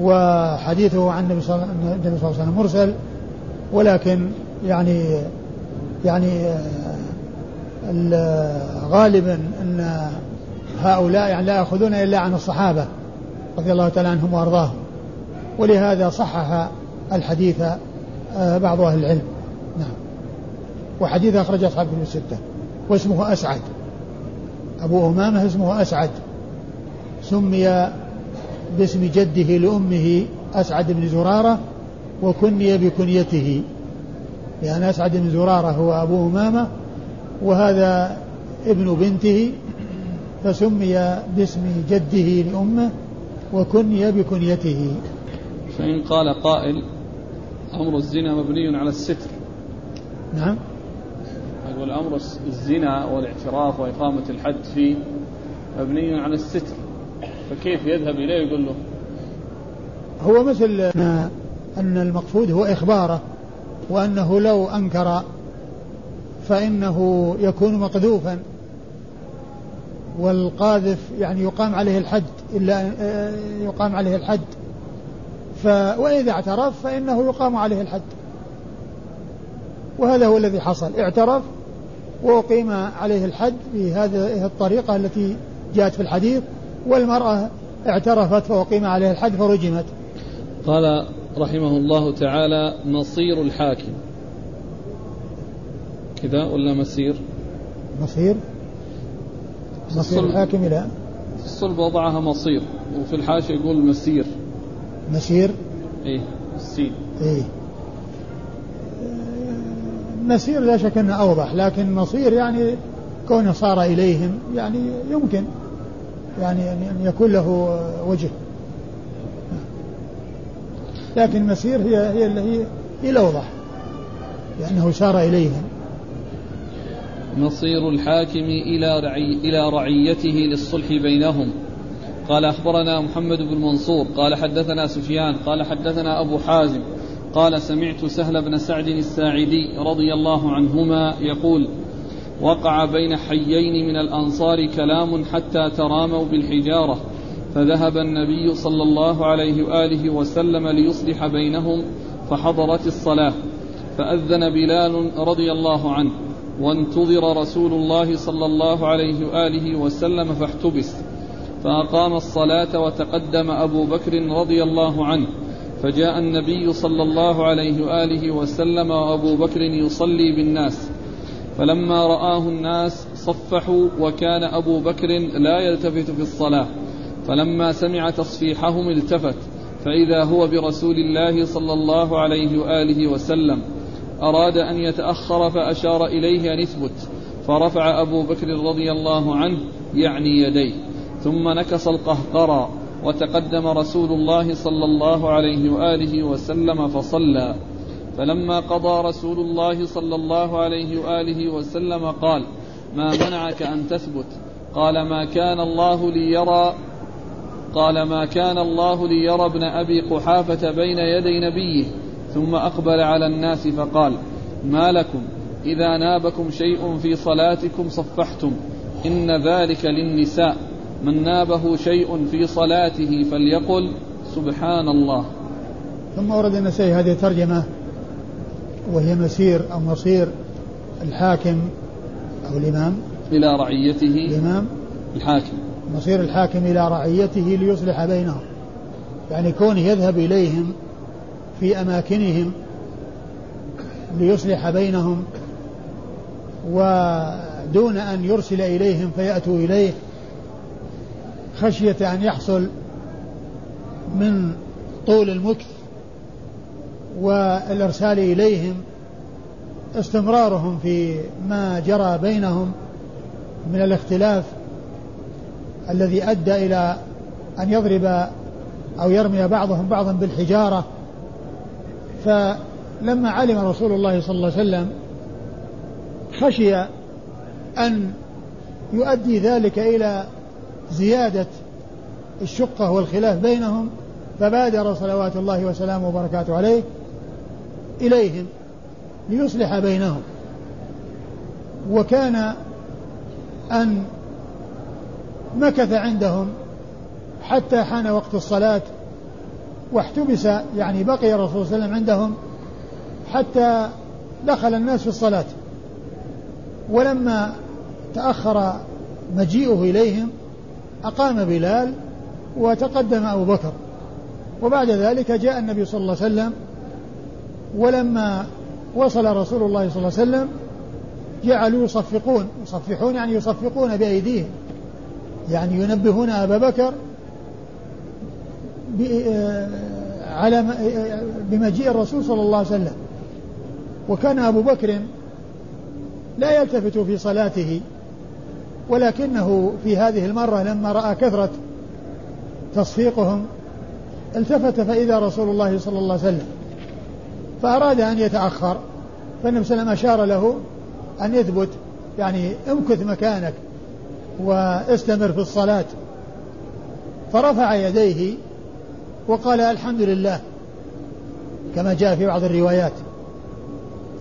وحديثه عن النبي صلى الله عليه وسلم مرسل ولكن يعني يعني آه غالبا أن هؤلاء يعني لا يأخذون إلا عن الصحابة رضي الله تعالى عنهم وأرضاهم. ولهذا صحح الحديث آه، بعض أهل العلم. وحديث اخرج أصحاب الكتب الستة واسمه أسعد. أبو أمامة اسمه أسعد. سمي باسم جده لأمه أسعد بن زرارة وكني بكنيته. لأن أسعد بن زرارة هو أبو أمامة وهذا ابن بنته فسمي باسم جده لأمه وكني بكنيته. فإن قال قائل أمر الزنا مبني على الستر. نعم. يقول أمر الزنا والاعتراف وإقامة الحد فيه مبني على الستر. فكيف يذهب إليه يقول له؟ هو مثل أن المقصود هو إخباره وأنه لو أنكر فإنه يكون مقذوفا. والقاذف يعني يقام عليه الحد إلا يقام عليه الحد. ف وإذا اعترف فإنه يقام عليه الحد. وهذا هو الذي حصل. اعترف وأقيم عليه الحد بهذه الطريقة التي جاءت في الحديث والمرأة اعترفت فأقيم عليها الحد فرجمت. قال رحمه الله تعالى مصير الحاكم. كذا ولا مسير؟ مصير؟ مصير الحاكم لا. في الصلب وضعها مصير وفي الحاشية يقول مسير. مسير؟ إيه السين. إيه. مسير لا شك أنه أوضح لكن مصير يعني كونه صار إليهم يعني يمكن يعني ان يكون له وجه. لكن مسير هي هي هي هي الأوضح لأنه سار إليهم. مصير الحاكم إلى رعي إلى رعيته للصلح بينهم. قال أخبرنا محمد بن منصور قال حدثنا سفيان قال حدثنا أبو حازم قال سمعت سهل بن سعد الساعدي رضي الله عنهما يقول وقع بين حيين من الأنصار كلام حتى تراموا بالحجارة فذهب النبي صلى الله عليه وآله وسلم ليصلح بينهم فحضرت الصلاة فأذن بلال رضي الله عنه وانتظر رسول الله صلى الله عليه وآله وسلم فاحتبس فأقام الصلاة وتقدم أبو بكر رضي الله عنه فجاء النبي صلى الله عليه وآله وسلم وأبو بكر يصلي بالناس. فلما رآه الناس صفحوا وكان أبو بكر لا يلتفت في الصلاة. فلما سمع تصفيحهم التفت. فإذا هو برسول الله صلى الله عليه وآله وسلم. أراد أن يتأخر فأشار إليه أن اثبت. فرفع أبو بكر رضي الله عنه يعني يديه. ثم نكص القهقرى. وتقدم رسول الله صلى الله عليه وآله وسلم فصلى. فلما قضى رسول الله صلى الله عليه وآله وسلم قال ما منعك أن تثبت؟ قال ما كان الله ليرى قال ما كان الله ليرى ابن أبي قحافة بين يدي نبيه. ثم أقبل على الناس فقال ما لكم؟ إذا نابكم شيء في صلاتكم صفحتم. إن ذلك للنساء. من نابه شيء في صلاته فليقل سبحان الله ثم ورد النسائي هذه الترجمة وهي مسير أو مصير الحاكم أو الإمام. إلى رعيته. الإمام. الحاكم. مصير الحاكم إلى رعيته ليصلح بينهم. يعني كونه يذهب إليهم في أماكنهم ليصلح بينهم ودون أن يرسل إليهم فيأتوا إليه خشية أن يحصل من طول المكث والإرسال إليهم استمرارهم في ما جرى بينهم من الاختلاف الذي أدى إلى أن يضرب أو يرمي بعضهم بعضا بالحجارة. فلما علم رسول الله صلى الله عليه وسلم خشي أن يؤدي ذلك إلى زيادة الشقة والخلاف بينهم فبادر صلوات الله وسلامه وبركاته عليه إليهم ليصلح بينهم. وكان أن مكث عندهم حتى حان وقت الصلاة واحتبس يعني بقي الرسول صلى الله عليه وسلم عندهم حتى دخل الناس في الصلاة. ولما تأخر مجيئه إليهم أقام بلال وتقدم أبو بكر. وبعد ذلك جاء النبي صلى الله عليه وسلم ولما وصل رسول الله صلى الله عليه وسلم جعلوا يصفقون يصفحون يعني يصفقون بأيديهم. يعني ينبهون أبا بكر على بمجيء الرسول صلى الله عليه وسلم. وكان أبو بكر لا يلتفت في صلاته. ولكنه في هذه المرة لما رأى كثرة تصفيقهم التفت فإذا رسول الله صلى الله عليه وسلم فأراد أن يتأخر فالنبي صلى الله عليه وسلم أشار له أن يثبت يعني امكث مكانك واستمر في الصلاة. فرفع يديه وقال الحمد لله كما جاء في بعض الروايات.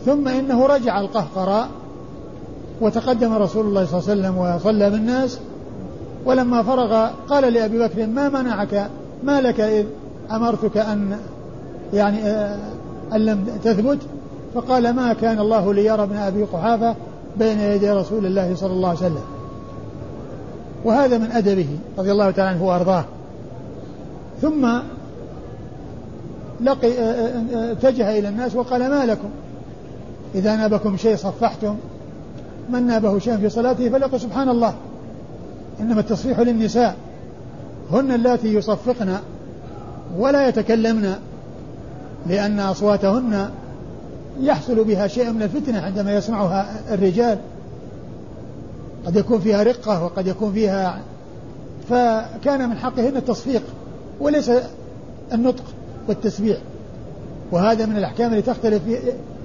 ثم إنه رجع القهقراء وتقدم رسول الله صلى الله عليه وسلم وصلى بالناس ولما فرغ قال لأبي بكر ما منعك؟ ما لك إذ أمرتك أن يعني آه، أن لم تثبت؟ فقال ما كان الله ليرى ابن أبي قحافة بين يدي رسول الله صلى الله عليه وسلم. وهذا من أدبه رضي الله تعالى عنه وأرضاه. ثم لقي آه، آه، اتجه إلى الناس وقال ما لكم؟ إذا نابكم شيء صفحتم من نابه شيء في صلاته فليقل سبحان الله. إنما التصفيح للنساء. هن اللاتي يصفقن ولا يتكلمن لأن أصواتهن يحصل بها شيء من الفتنة عندما يسمعها الرجال. قد يكون فيها رقة وقد يكون فيها فكان من حقهن التصفيق وليس النطق والتسبيح. وهذا من الأحكام التي تختلف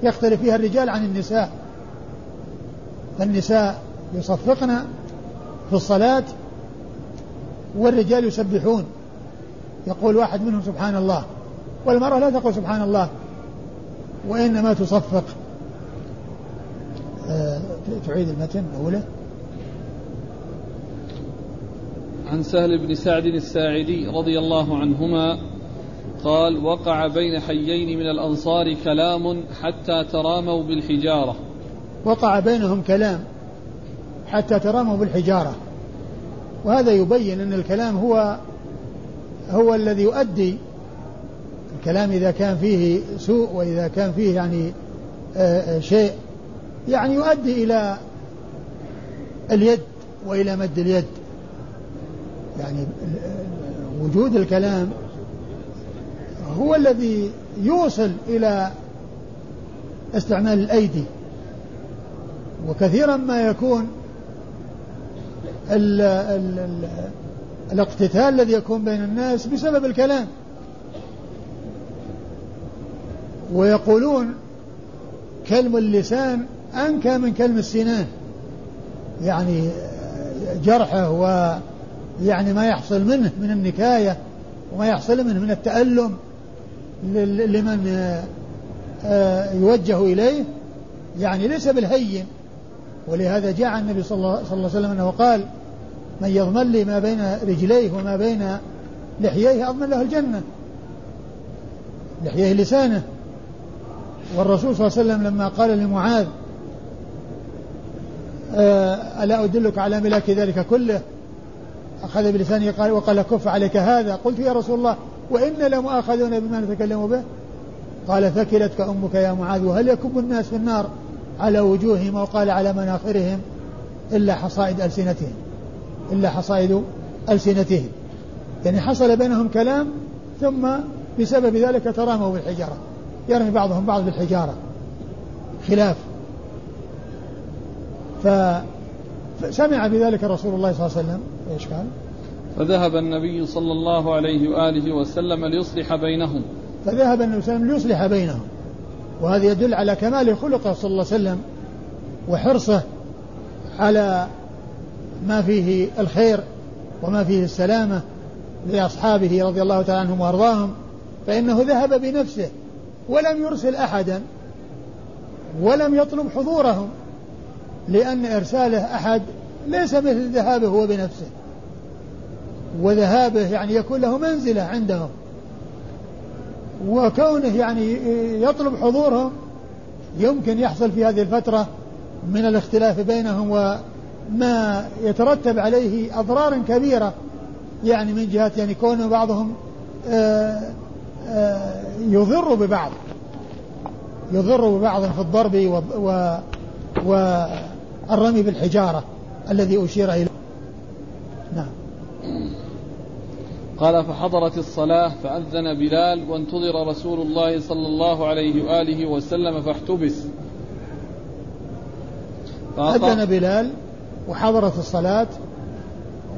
يختلف فيها الرجال عن النساء. فالنساء يصفقن في الصلاة والرجال يسبحون. يقول واحد منهم سبحان الله والمرأة لا تقول سبحان الله وإنما تصفق. آه، تعيد المتن أوله عن سهل بن سعد الساعدي رضي الله عنهما قال وقع بين حيين من الأنصار كلام حتى تراموا بالحجارة. وقع بينهم كلام حتى تراموا بالحجارة. وهذا يبين أن الكلام هو هو الذي يؤدي الكلام إذا كان فيه سوء وإذا كان فيه يعني آه، آه، شيء. يعني يؤدي إلى اليد وإلى مد اليد. يعني وجود الكلام هو الذي يوصل إلى استعمال الأيدي. وكثيرا ما يكون ال ال ال الاقتتال الذي يكون بين الناس بسبب الكلام. ويقولون كلم اللسان أنكى من كلم السنان. يعني جرحه ويعني ما يحصل منه من النكاية وما يحصل منه من التألم لمن آه، يوجه إليه. يعني ليس بالهين. ولهذا جاء النبي صلى الله عليه وسلم أنه قال من يضمن لي ما بين رجليه وما بين لحييه أضمن له الجنة. لحييه لسانه. والرسول صلى الله عليه وسلم لما قال لمعاذ آه، ألا أدلك على ملاك ذلك كله؟ أخذ بلسانه قال وقال كف عليك هذا. قلت يا رسول الله وإن لمؤاخذون بما نتكلم به؟ قال ثكلتك أمك يا معاذ وهل يكب الناس في النار؟ على وجوههم وقال على مناخرهم إلا حصائد ألسنتهم. إلا حصائد ألسنتهم. يعني حصل بينهم كلام ثم بسبب ذلك تراموا بالحجارة. يرمي بعضهم بعض بالحجارة. خلاف. ف فسمع بذلك رسول الله صلى الله عليه وسلم. إيش قال؟ فذهب النبي صلى الله عليه وآله وسلم ليصلح بينهم. فذهب النبي صلى الله عليه وسلم ليصلح بينهم. وهذا يدل على كمال خلقه صلى الله عليه وسلم وحرصه على ما فيه الخير وما فيه السلامة لأصحابه رضي الله تعالى عنهم وأرضاهم فإنه ذهب بنفسه ولم يرسل أحدا ولم يطلب حضورهم لأن إرساله أحد ليس مثل ذهابه هو بنفسه وذهابه يعني يكون له منزلة عندهم. وكونه يعني يطلب حضورهم يمكن يحصل في هذه الفترة من الاختلاف بينهم وما يترتب عليه أضرار كبيرة يعني من جهة يعني كون بعضهم آه، آه، يضر ببعض يضر ببعض في الضرب والرمي بالحجارة الذي أشير إليه نعم قال فحضرت الصلاة فأذن بلال وانتظر رسول الله صلى الله عليه وآله وسلم فاحتبس. أذن بلال وحضرت الصلاة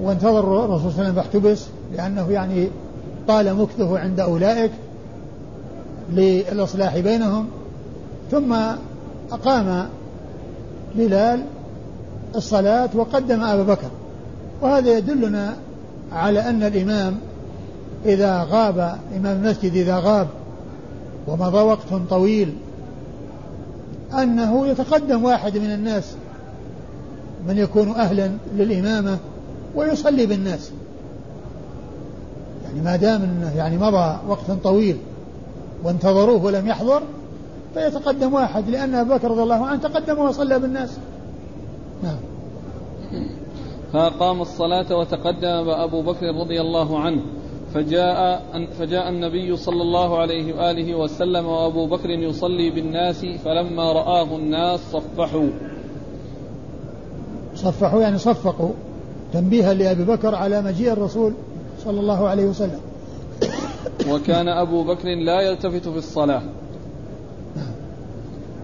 وانتظر الرسول صلى الله عليه وسلم فاحتبس لأنه يعني طال مكثه عند أولئك للإصلاح بينهم. ثم أقام بلال الصلاة وقدم أبا بكر. وهذا يدلنا على أن الإمام إذا غاب إمام المسجد إذا غاب ومضى وقت طويل أنه يتقدم واحد من الناس من يكون أهلا للإمامة ويصلي بالناس. يعني ما دام إنه يعني مضى وقت طويل وانتظروه ولم يحضر فيتقدم واحد لأن أبا بكر رضي الله عنه تقدم وصلى بالناس. نعم. فأقام الصلاة وتقدم أبو بكر رضي الله عنه فجاء فجاء النبي صلى الله عليه وآله وسلم وأبو بكر يصلي بالناس فلما رآه الناس صفحوا. صفحوا يعني صفقوا تنبيها لأبي بكر على مجيء الرسول صلى الله عليه وسلم. وكان أبو بكر لا يلتفت في الصلاة.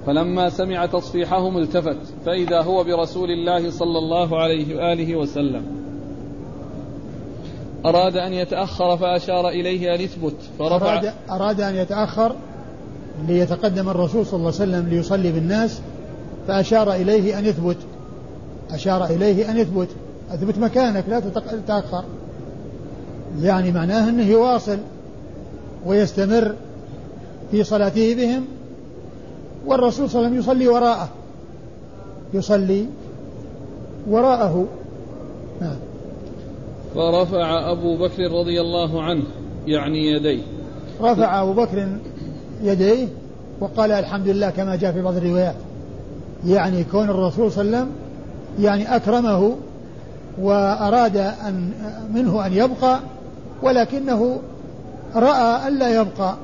فلما سمع تصفيحهم التفت فإذا هو برسول الله صلى الله عليه وآله وسلم. أراد أن يتأخر فأشار إليه أن يثبت فرفع. أراد, أراد أن يتأخر ليتقدم الرسول صلى الله عليه وسلم ليصلي بالناس فأشار إليه أن يثبت. أشار إليه أن يثبت. أثبت مكانك لا تتأخر يعني معناه أنه يواصل ويستمر في صلاته بهم والرسول صلى الله عليه وسلم يصلي وراءه. يصلي وراءه. نعم. فرفع أبو بكر رضي الله عنه يعني يديه. رفع أبو بكر يديه وقال الحمد لله كما جاء في بعض الروايات. يعني كون الرسول صلى الله عليه وسلم يعني أكرمه وأراد أن منه أن يبقى ولكنه رأى ألا يبقى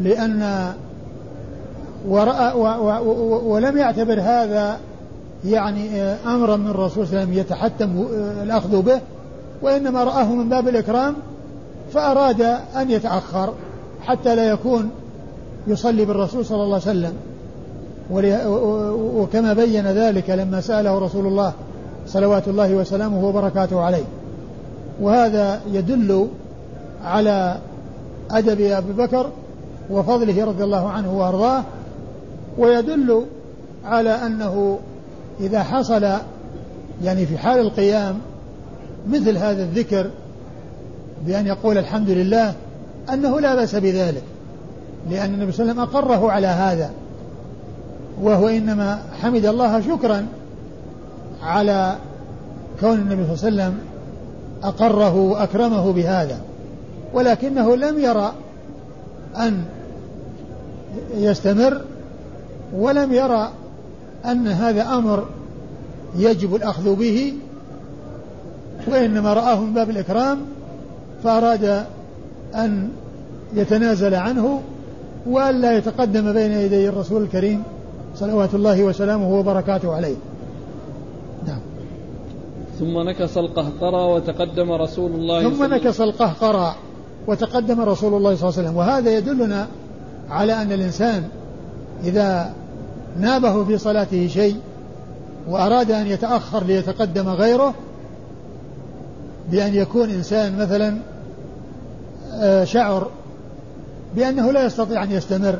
لأن ورأى ولم يعتبر هذا يعني أمرا من الرسول صلى الله عليه وسلم يتحتم الأخذ به وإنما رآه من باب الإكرام فأراد أن يتأخر حتى لا يكون يصلي بالرسول صلى الله عليه وسلم. وكما بين ذلك لما سأله رسول الله صلوات الله وسلامه وبركاته عليه. وهذا يدل على أدب أبي بكر وفضله رضي الله عنه وأرضاه ويدل على أنه إذا حصل يعني في حال القيام مثل هذا الذكر بأن يقول الحمد لله أنه لا بأس بذلك لأن النبي صلى الله عليه وسلم أقره على هذا وهو إنما حمد الله شكرا على كون النبي صلى الله عليه وسلم أقره وأكرمه بهذا ولكنه لم يرى أن يستمر ولم يرى أن هذا أمر يجب الأخذ به وإنما رآه من باب الإكرام فأراد أن يتنازل عنه وألا يتقدم بين يدي الرسول الكريم صلوات الله وسلامه وبركاته عليه. نعم. ثم نكص القهقرى وتقدم رسول الله ثم نكص القهقرى وتقدم رسول الله صلى الله عليه وسلم. وهذا يدلنا على أن الإنسان إذا نابه في صلاته شيء وأراد أن يتأخر ليتقدم غيره بأن يكون إنسان مثلا آه، شعر بأنه لا يستطيع أن يستمر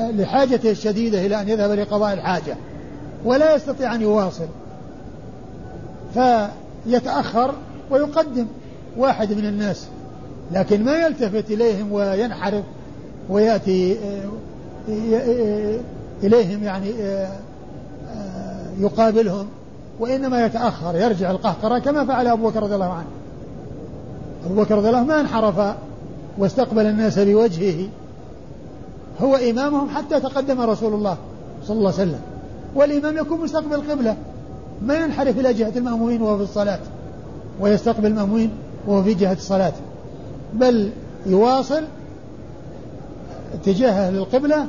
لحاجته الشديدة إلى أن يذهب لقضاء الحاجة ولا يستطيع أن يواصل. فيتأخر ويقدم واحد من الناس لكن ما يلتفت إليهم وينحرف ويأتي آه، إليهم يعني آه، آه، يقابلهم وإنما يتأخر يرجع القهقرة كما فعل أبو بكر رضي الله عنه. أبو بكر رضي الله عنه ما انحرف واستقبل الناس بوجهه. هو إمامهم حتى تقدم رسول الله صلى الله عليه وسلم. والإمام يكون مستقبل القبلة. ما ينحرف إلى جهة المأمومين وهو في الصلاة ويستقبل المأمومين وهو في جهة الصلاة. بل يواصل اتجاهه للقبلة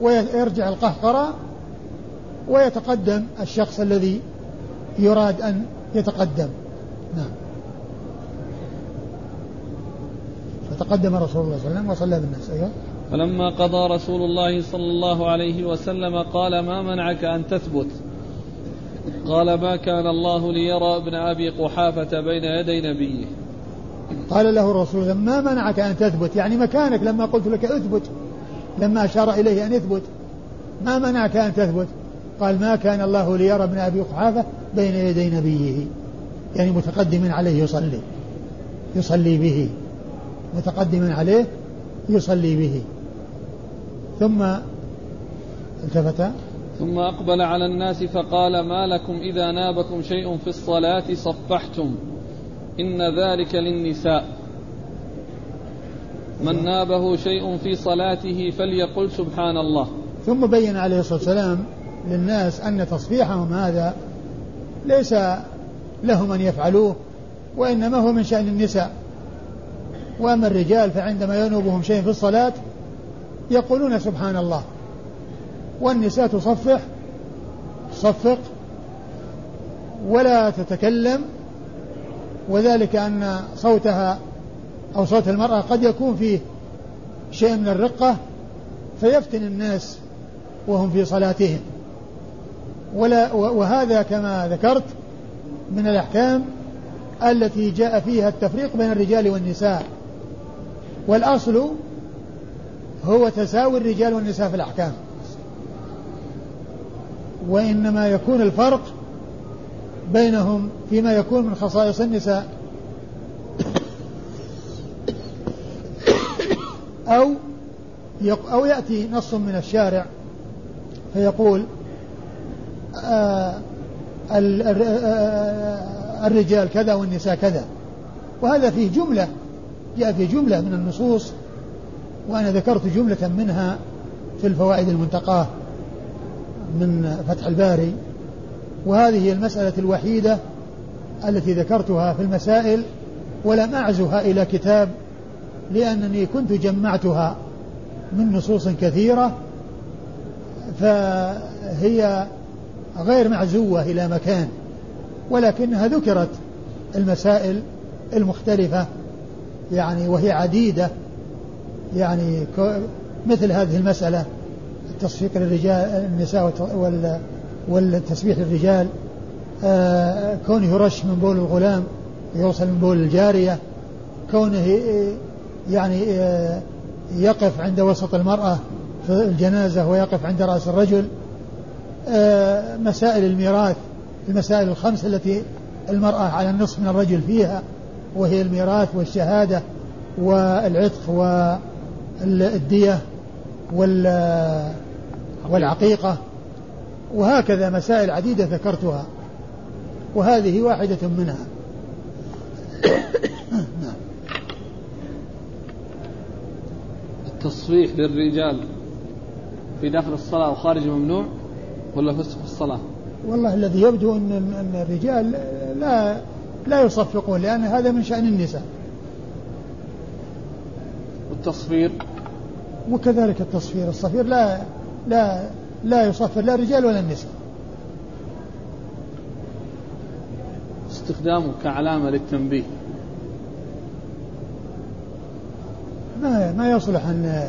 ويرجع القهقرة ويتقدم الشخص الذي يراد أن يتقدم. نعم. فتقدم رسول الله صلى الله عليه وسلم وصلى بالناس. أيوه. فلما قضى رسول الله صلى الله عليه وسلم قال ما منعك أن تثبت؟ قال ما كان الله ليرى ابن أبي قحافة بين يدي نبيه. قال له الرسول ما منعك أن تثبت؟ يعني مكانك لما قلت لك أثبت لما أشار إليه أن يثبت. ما منعك أن تثبت؟ قال ما كان الله ليرى ابن أبي قحافة بين يدي نبيه. يعني متقدم عليه يصلي يصلي به. متقدم عليه يصلي به. ثم التفت. ثم أقبل على الناس فقال ما لكم إذا نابكم شيء في الصلاة صفحتم. إن ذلك للنساء. من نابه شيء في صلاته فليقل سبحان الله ثم بين عليه الصلاة والسلام للناس أن تصفيحهم هذا ليس لهم أن يفعلوه وإنما هو من شأن النساء. وأما الرجال فعندما ينوبهم شيء في الصلاة يقولون سبحان الله والنساء تصفح تصفق ولا تتكلم وذلك أن صوتها أو صوت المرأة قد يكون فيه شيء من الرقة فيفتن الناس وهم في صلاتهم. ولا وهذا كما ذكرت من الأحكام التي جاء فيها التفريق بين الرجال والنساء. والأصل هو تساوي الرجال والنساء في الأحكام. وإنما يكون الفرق بينهم فيما يكون من خصائص النساء. أو أو يأتي نص من الشارع فيقول آه، آه، الرجال كذا والنساء كذا. وهذا فيه جملة جاء في جملة من النصوص وأنا ذكرت جملة منها في الفوائد المنتقاة من فتح الباري. وهذه هي المسألة الوحيدة التي ذكرتها في المسائل ولم أعزها إلى كتاب لأنني كنت جمعتها من نصوص كثيرة فهي غير معزوة إلى مكان ولكنها ذكرت المسائل المختلفة يعني وهي عديدة يعني مثل هذه المسألة التصفيق للرجال النساء والتسبيح للرجال آه، كونه يرش من بول الغلام يوصل من بول الجارية كونه يعني آه، يقف عند وسط المرأة في الجنازة ويقف عند رأس الرجل آه، مسائل الميراث المسائل الخمس التي المرأة على النصف من الرجل فيها وهي الميراث والشهادة والعتق والدية والعقيقة. وهكذا مسائل عديدة ذكرتها وهذه واحدة منها التصفيح للرجال في داخل الصلاة وخارج ممنوع ولا فسق في الصلاة؟ والله الذي يبدو أن أن الرجال لا لا يصفقون لأن هذا من شأن النساء. والتصفير وكذلك التصفير، الصفير لا لا لا يصفر لا الرجال ولا النساء. استخدامه كعلامة للتنبيه ما ما يصلح أن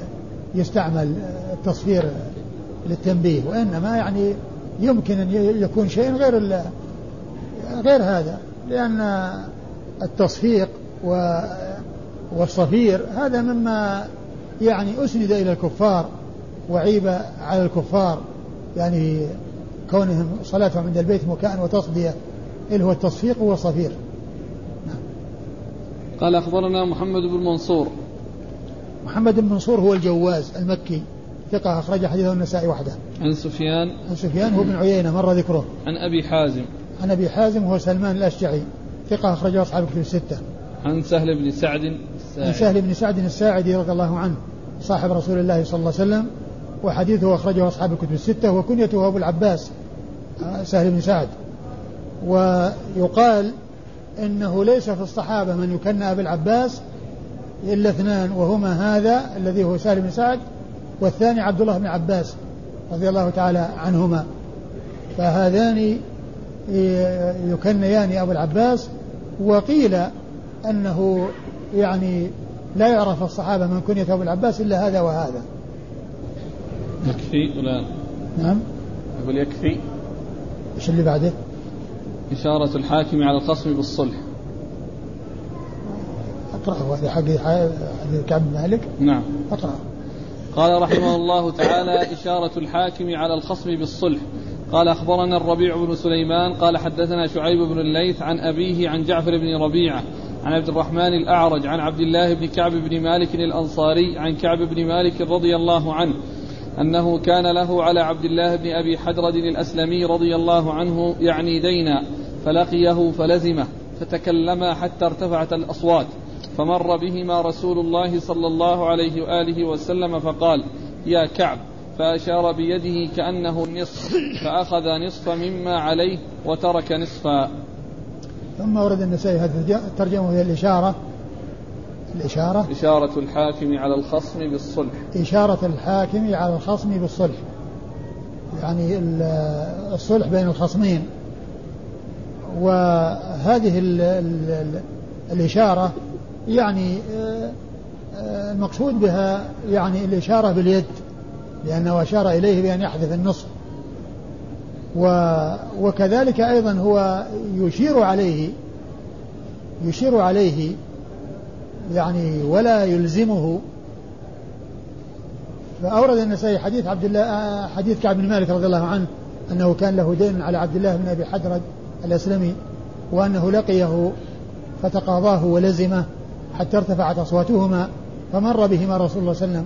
يستعمل التصفير للتنبيه وإنما يعني يمكن أن يكون شيء غير غير هذا لأن التصفيق والصفير هذا مما يعني أسند إلى الكفار وعيب على الكفار يعني كونهم صلاتهم عند البيت مكاء وتصدية اللي هو التصفيق والصفير نعم. قال أخبرنا محمد بن منصور محمد بن منصور هو الجواز المكي ثقة أخرج حديثه النسائي وحده. عن سفيان عن سفيان هو بن عيينة مر ذكره. عن أبي حازم. عن أبي حازم هو سلمان الأشجعي ثقة أخرجه أصحاب الكتب الستة. عن سهل بن سعد الساعدي. عن سهل بن سعد الساعدي رضي الله عنه صاحب رسول الله صلى الله عليه وسلم وحديثه أخرجه أصحاب الكتب الستة وكنيته أبو العباس سهل بن سعد. ويقال إنه ليس في الصحابة من يكنى ابي العباس إلا اثنان وهما هذا الذي هو سالم بن سعد والثاني عبد الله بن عباس رضي الله تعالى عنهما. فهذان يكنيان أبو العباس وقيل أنه يعني لا يعرف الصحابة من كنية أبو العباس إلا هذا وهذا. يكفي ولا نعم. يقول يكفي. إيش اللي بعده؟ إشارة الحاكم على الخصم بالصلح. أقرأه. هذا حق كعب بن مالك؟ نعم. أقرأه. قال رحمه الله تعالى إشارة الحاكم على الخصم بالصلح. قال أخبرنا الربيع بن سليمان قال حدثنا شعيب بن الليث عن أبيه عن جعفر بن ربيعة عن عبد الرحمن الأعرج عن عبد الله بن كعب بن مالك الأنصاري عن كعب بن مالك رضي الله عنه أنه كان له على عبد الله بن أبي حدرد الأسلمي رضي الله عنه يعني دينا فلقيه فلزمه فتكلما حتى ارتفعت الأصوات فمر بهما رسول الله صلى الله عليه وآله وسلم فقال يا كعب! فأشار بيده كأنه النصف فأخذ نصف مما عليه وترك نصفا. ثم ورد النسائي هذه الترجمة وهي الإشارة الإشارة؟ إشارة الحاكم على الخصم بالصلح. إشارة الحاكم على الخصم بالصلح. يعني الصلح بين الخصمين. وهذه ال ال الإشارة يعني آه، آه، المقصود بها يعني الإشارة باليد لأنه أشار إليه بأن يحذف النصف وكذلك أيضا هو يشير عليه يشير عليه يعني ولا يلزمه. فأورد النسائي حديث عبد الله آه، حديث كعب بن مالك رضي الله عنه أنه كان له دين على عبد الله بن أبي حدرد الأسلمي وأنه لقيه فتقاضاه ولزمه حتى ارتفعت أصواتهما فمر بهما رسول الله صلى الله عليه وسلم.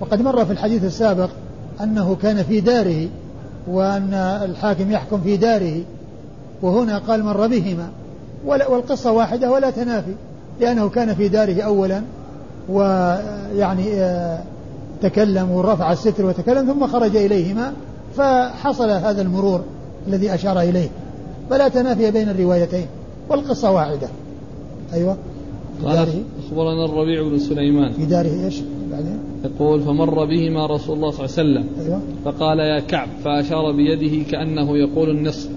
وقد مر في الحديث السابق أنه كان في داره وأن الحاكم يحكم في داره. وهنا قال مر بهما. والقصة واحدة ولا تنافي. لأنه كان في داره أولا ويعني آه، تكلم ورفع الستر وتكلم ثم خرج إليهما فحصل هذا المرور الذي أشار إليه. فلا تنافي بين الروايتين والقصة واحدة أيوة. قال أخبرنا الربيع بن سليمان. في داره إيش؟ بعدين. يقول فمر بهما رسول الله صلى الله عليه وسلم. أيوة. فقال يا كعب. فأشار بيده كأنه يقول النصف.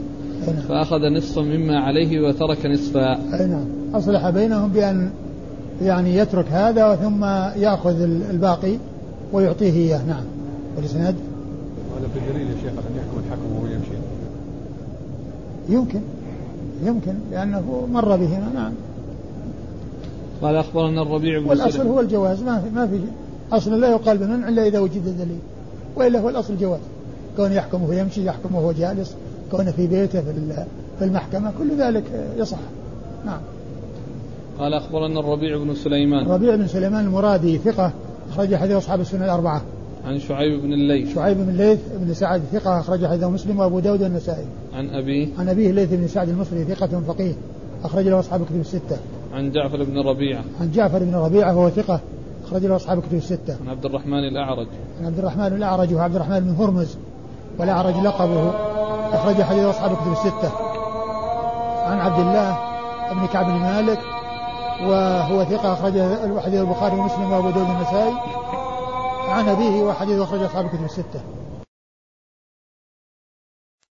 نعم. فأخذ نصفا مما عليه وترك نصفا. أي نعم. أصلح بينهم بأن يعني يترك هذا ثم يأخذ الباقي ويعطيه إياه. نعم. والإسناد؟ هذا بدليل يا شيخ أن يحكم الحكم وهو يمشي. يمكن. يمكن لأنه مر بهما نعم. قال أخبرنا الربيع بن والأصل هو الجواز. ما في ما في أصل لا يقال بمنع إلا إذا وجد دليل وإلا هو الأصل جواز. كون يحكم وهو يمشي يحكم وهو جالس كون في بيته في المحكمة كل ذلك يصح. نعم. قال أخبرنا الربيع بن سليمان. الربيع بن سليمان المرادي ثقة أخرج حديث أصحاب السنة الأربعة. عن شعيب بن الليث. شعيب بن الليث بن سعد ثقة أخرج حديث مسلم وأبو داود والنسائي. عن أبيه عن أبيه الليث بن سعد المصري ثقة فقيه أخرج له أصحاب الكتب الستة. عن جعفر بن ربيعة. عن جعفر بن ربيعة وهو ثقة أخرج له أصحاب الكتب الستة. عن عبد الرحمن الأعرج. عن عبد الرحمن الأعرج وهو عبد الرحمن بن هرمز والأعرج لقبه أخرج حديث أصحاب الكتب الستة. عن عبد الله بن كعب بن مالك وهو ثقة أخرج حديث البخاري ومسلم وأبو داود النسائي عن أبيه وحديث أخرج أصحاب الكتب الستة.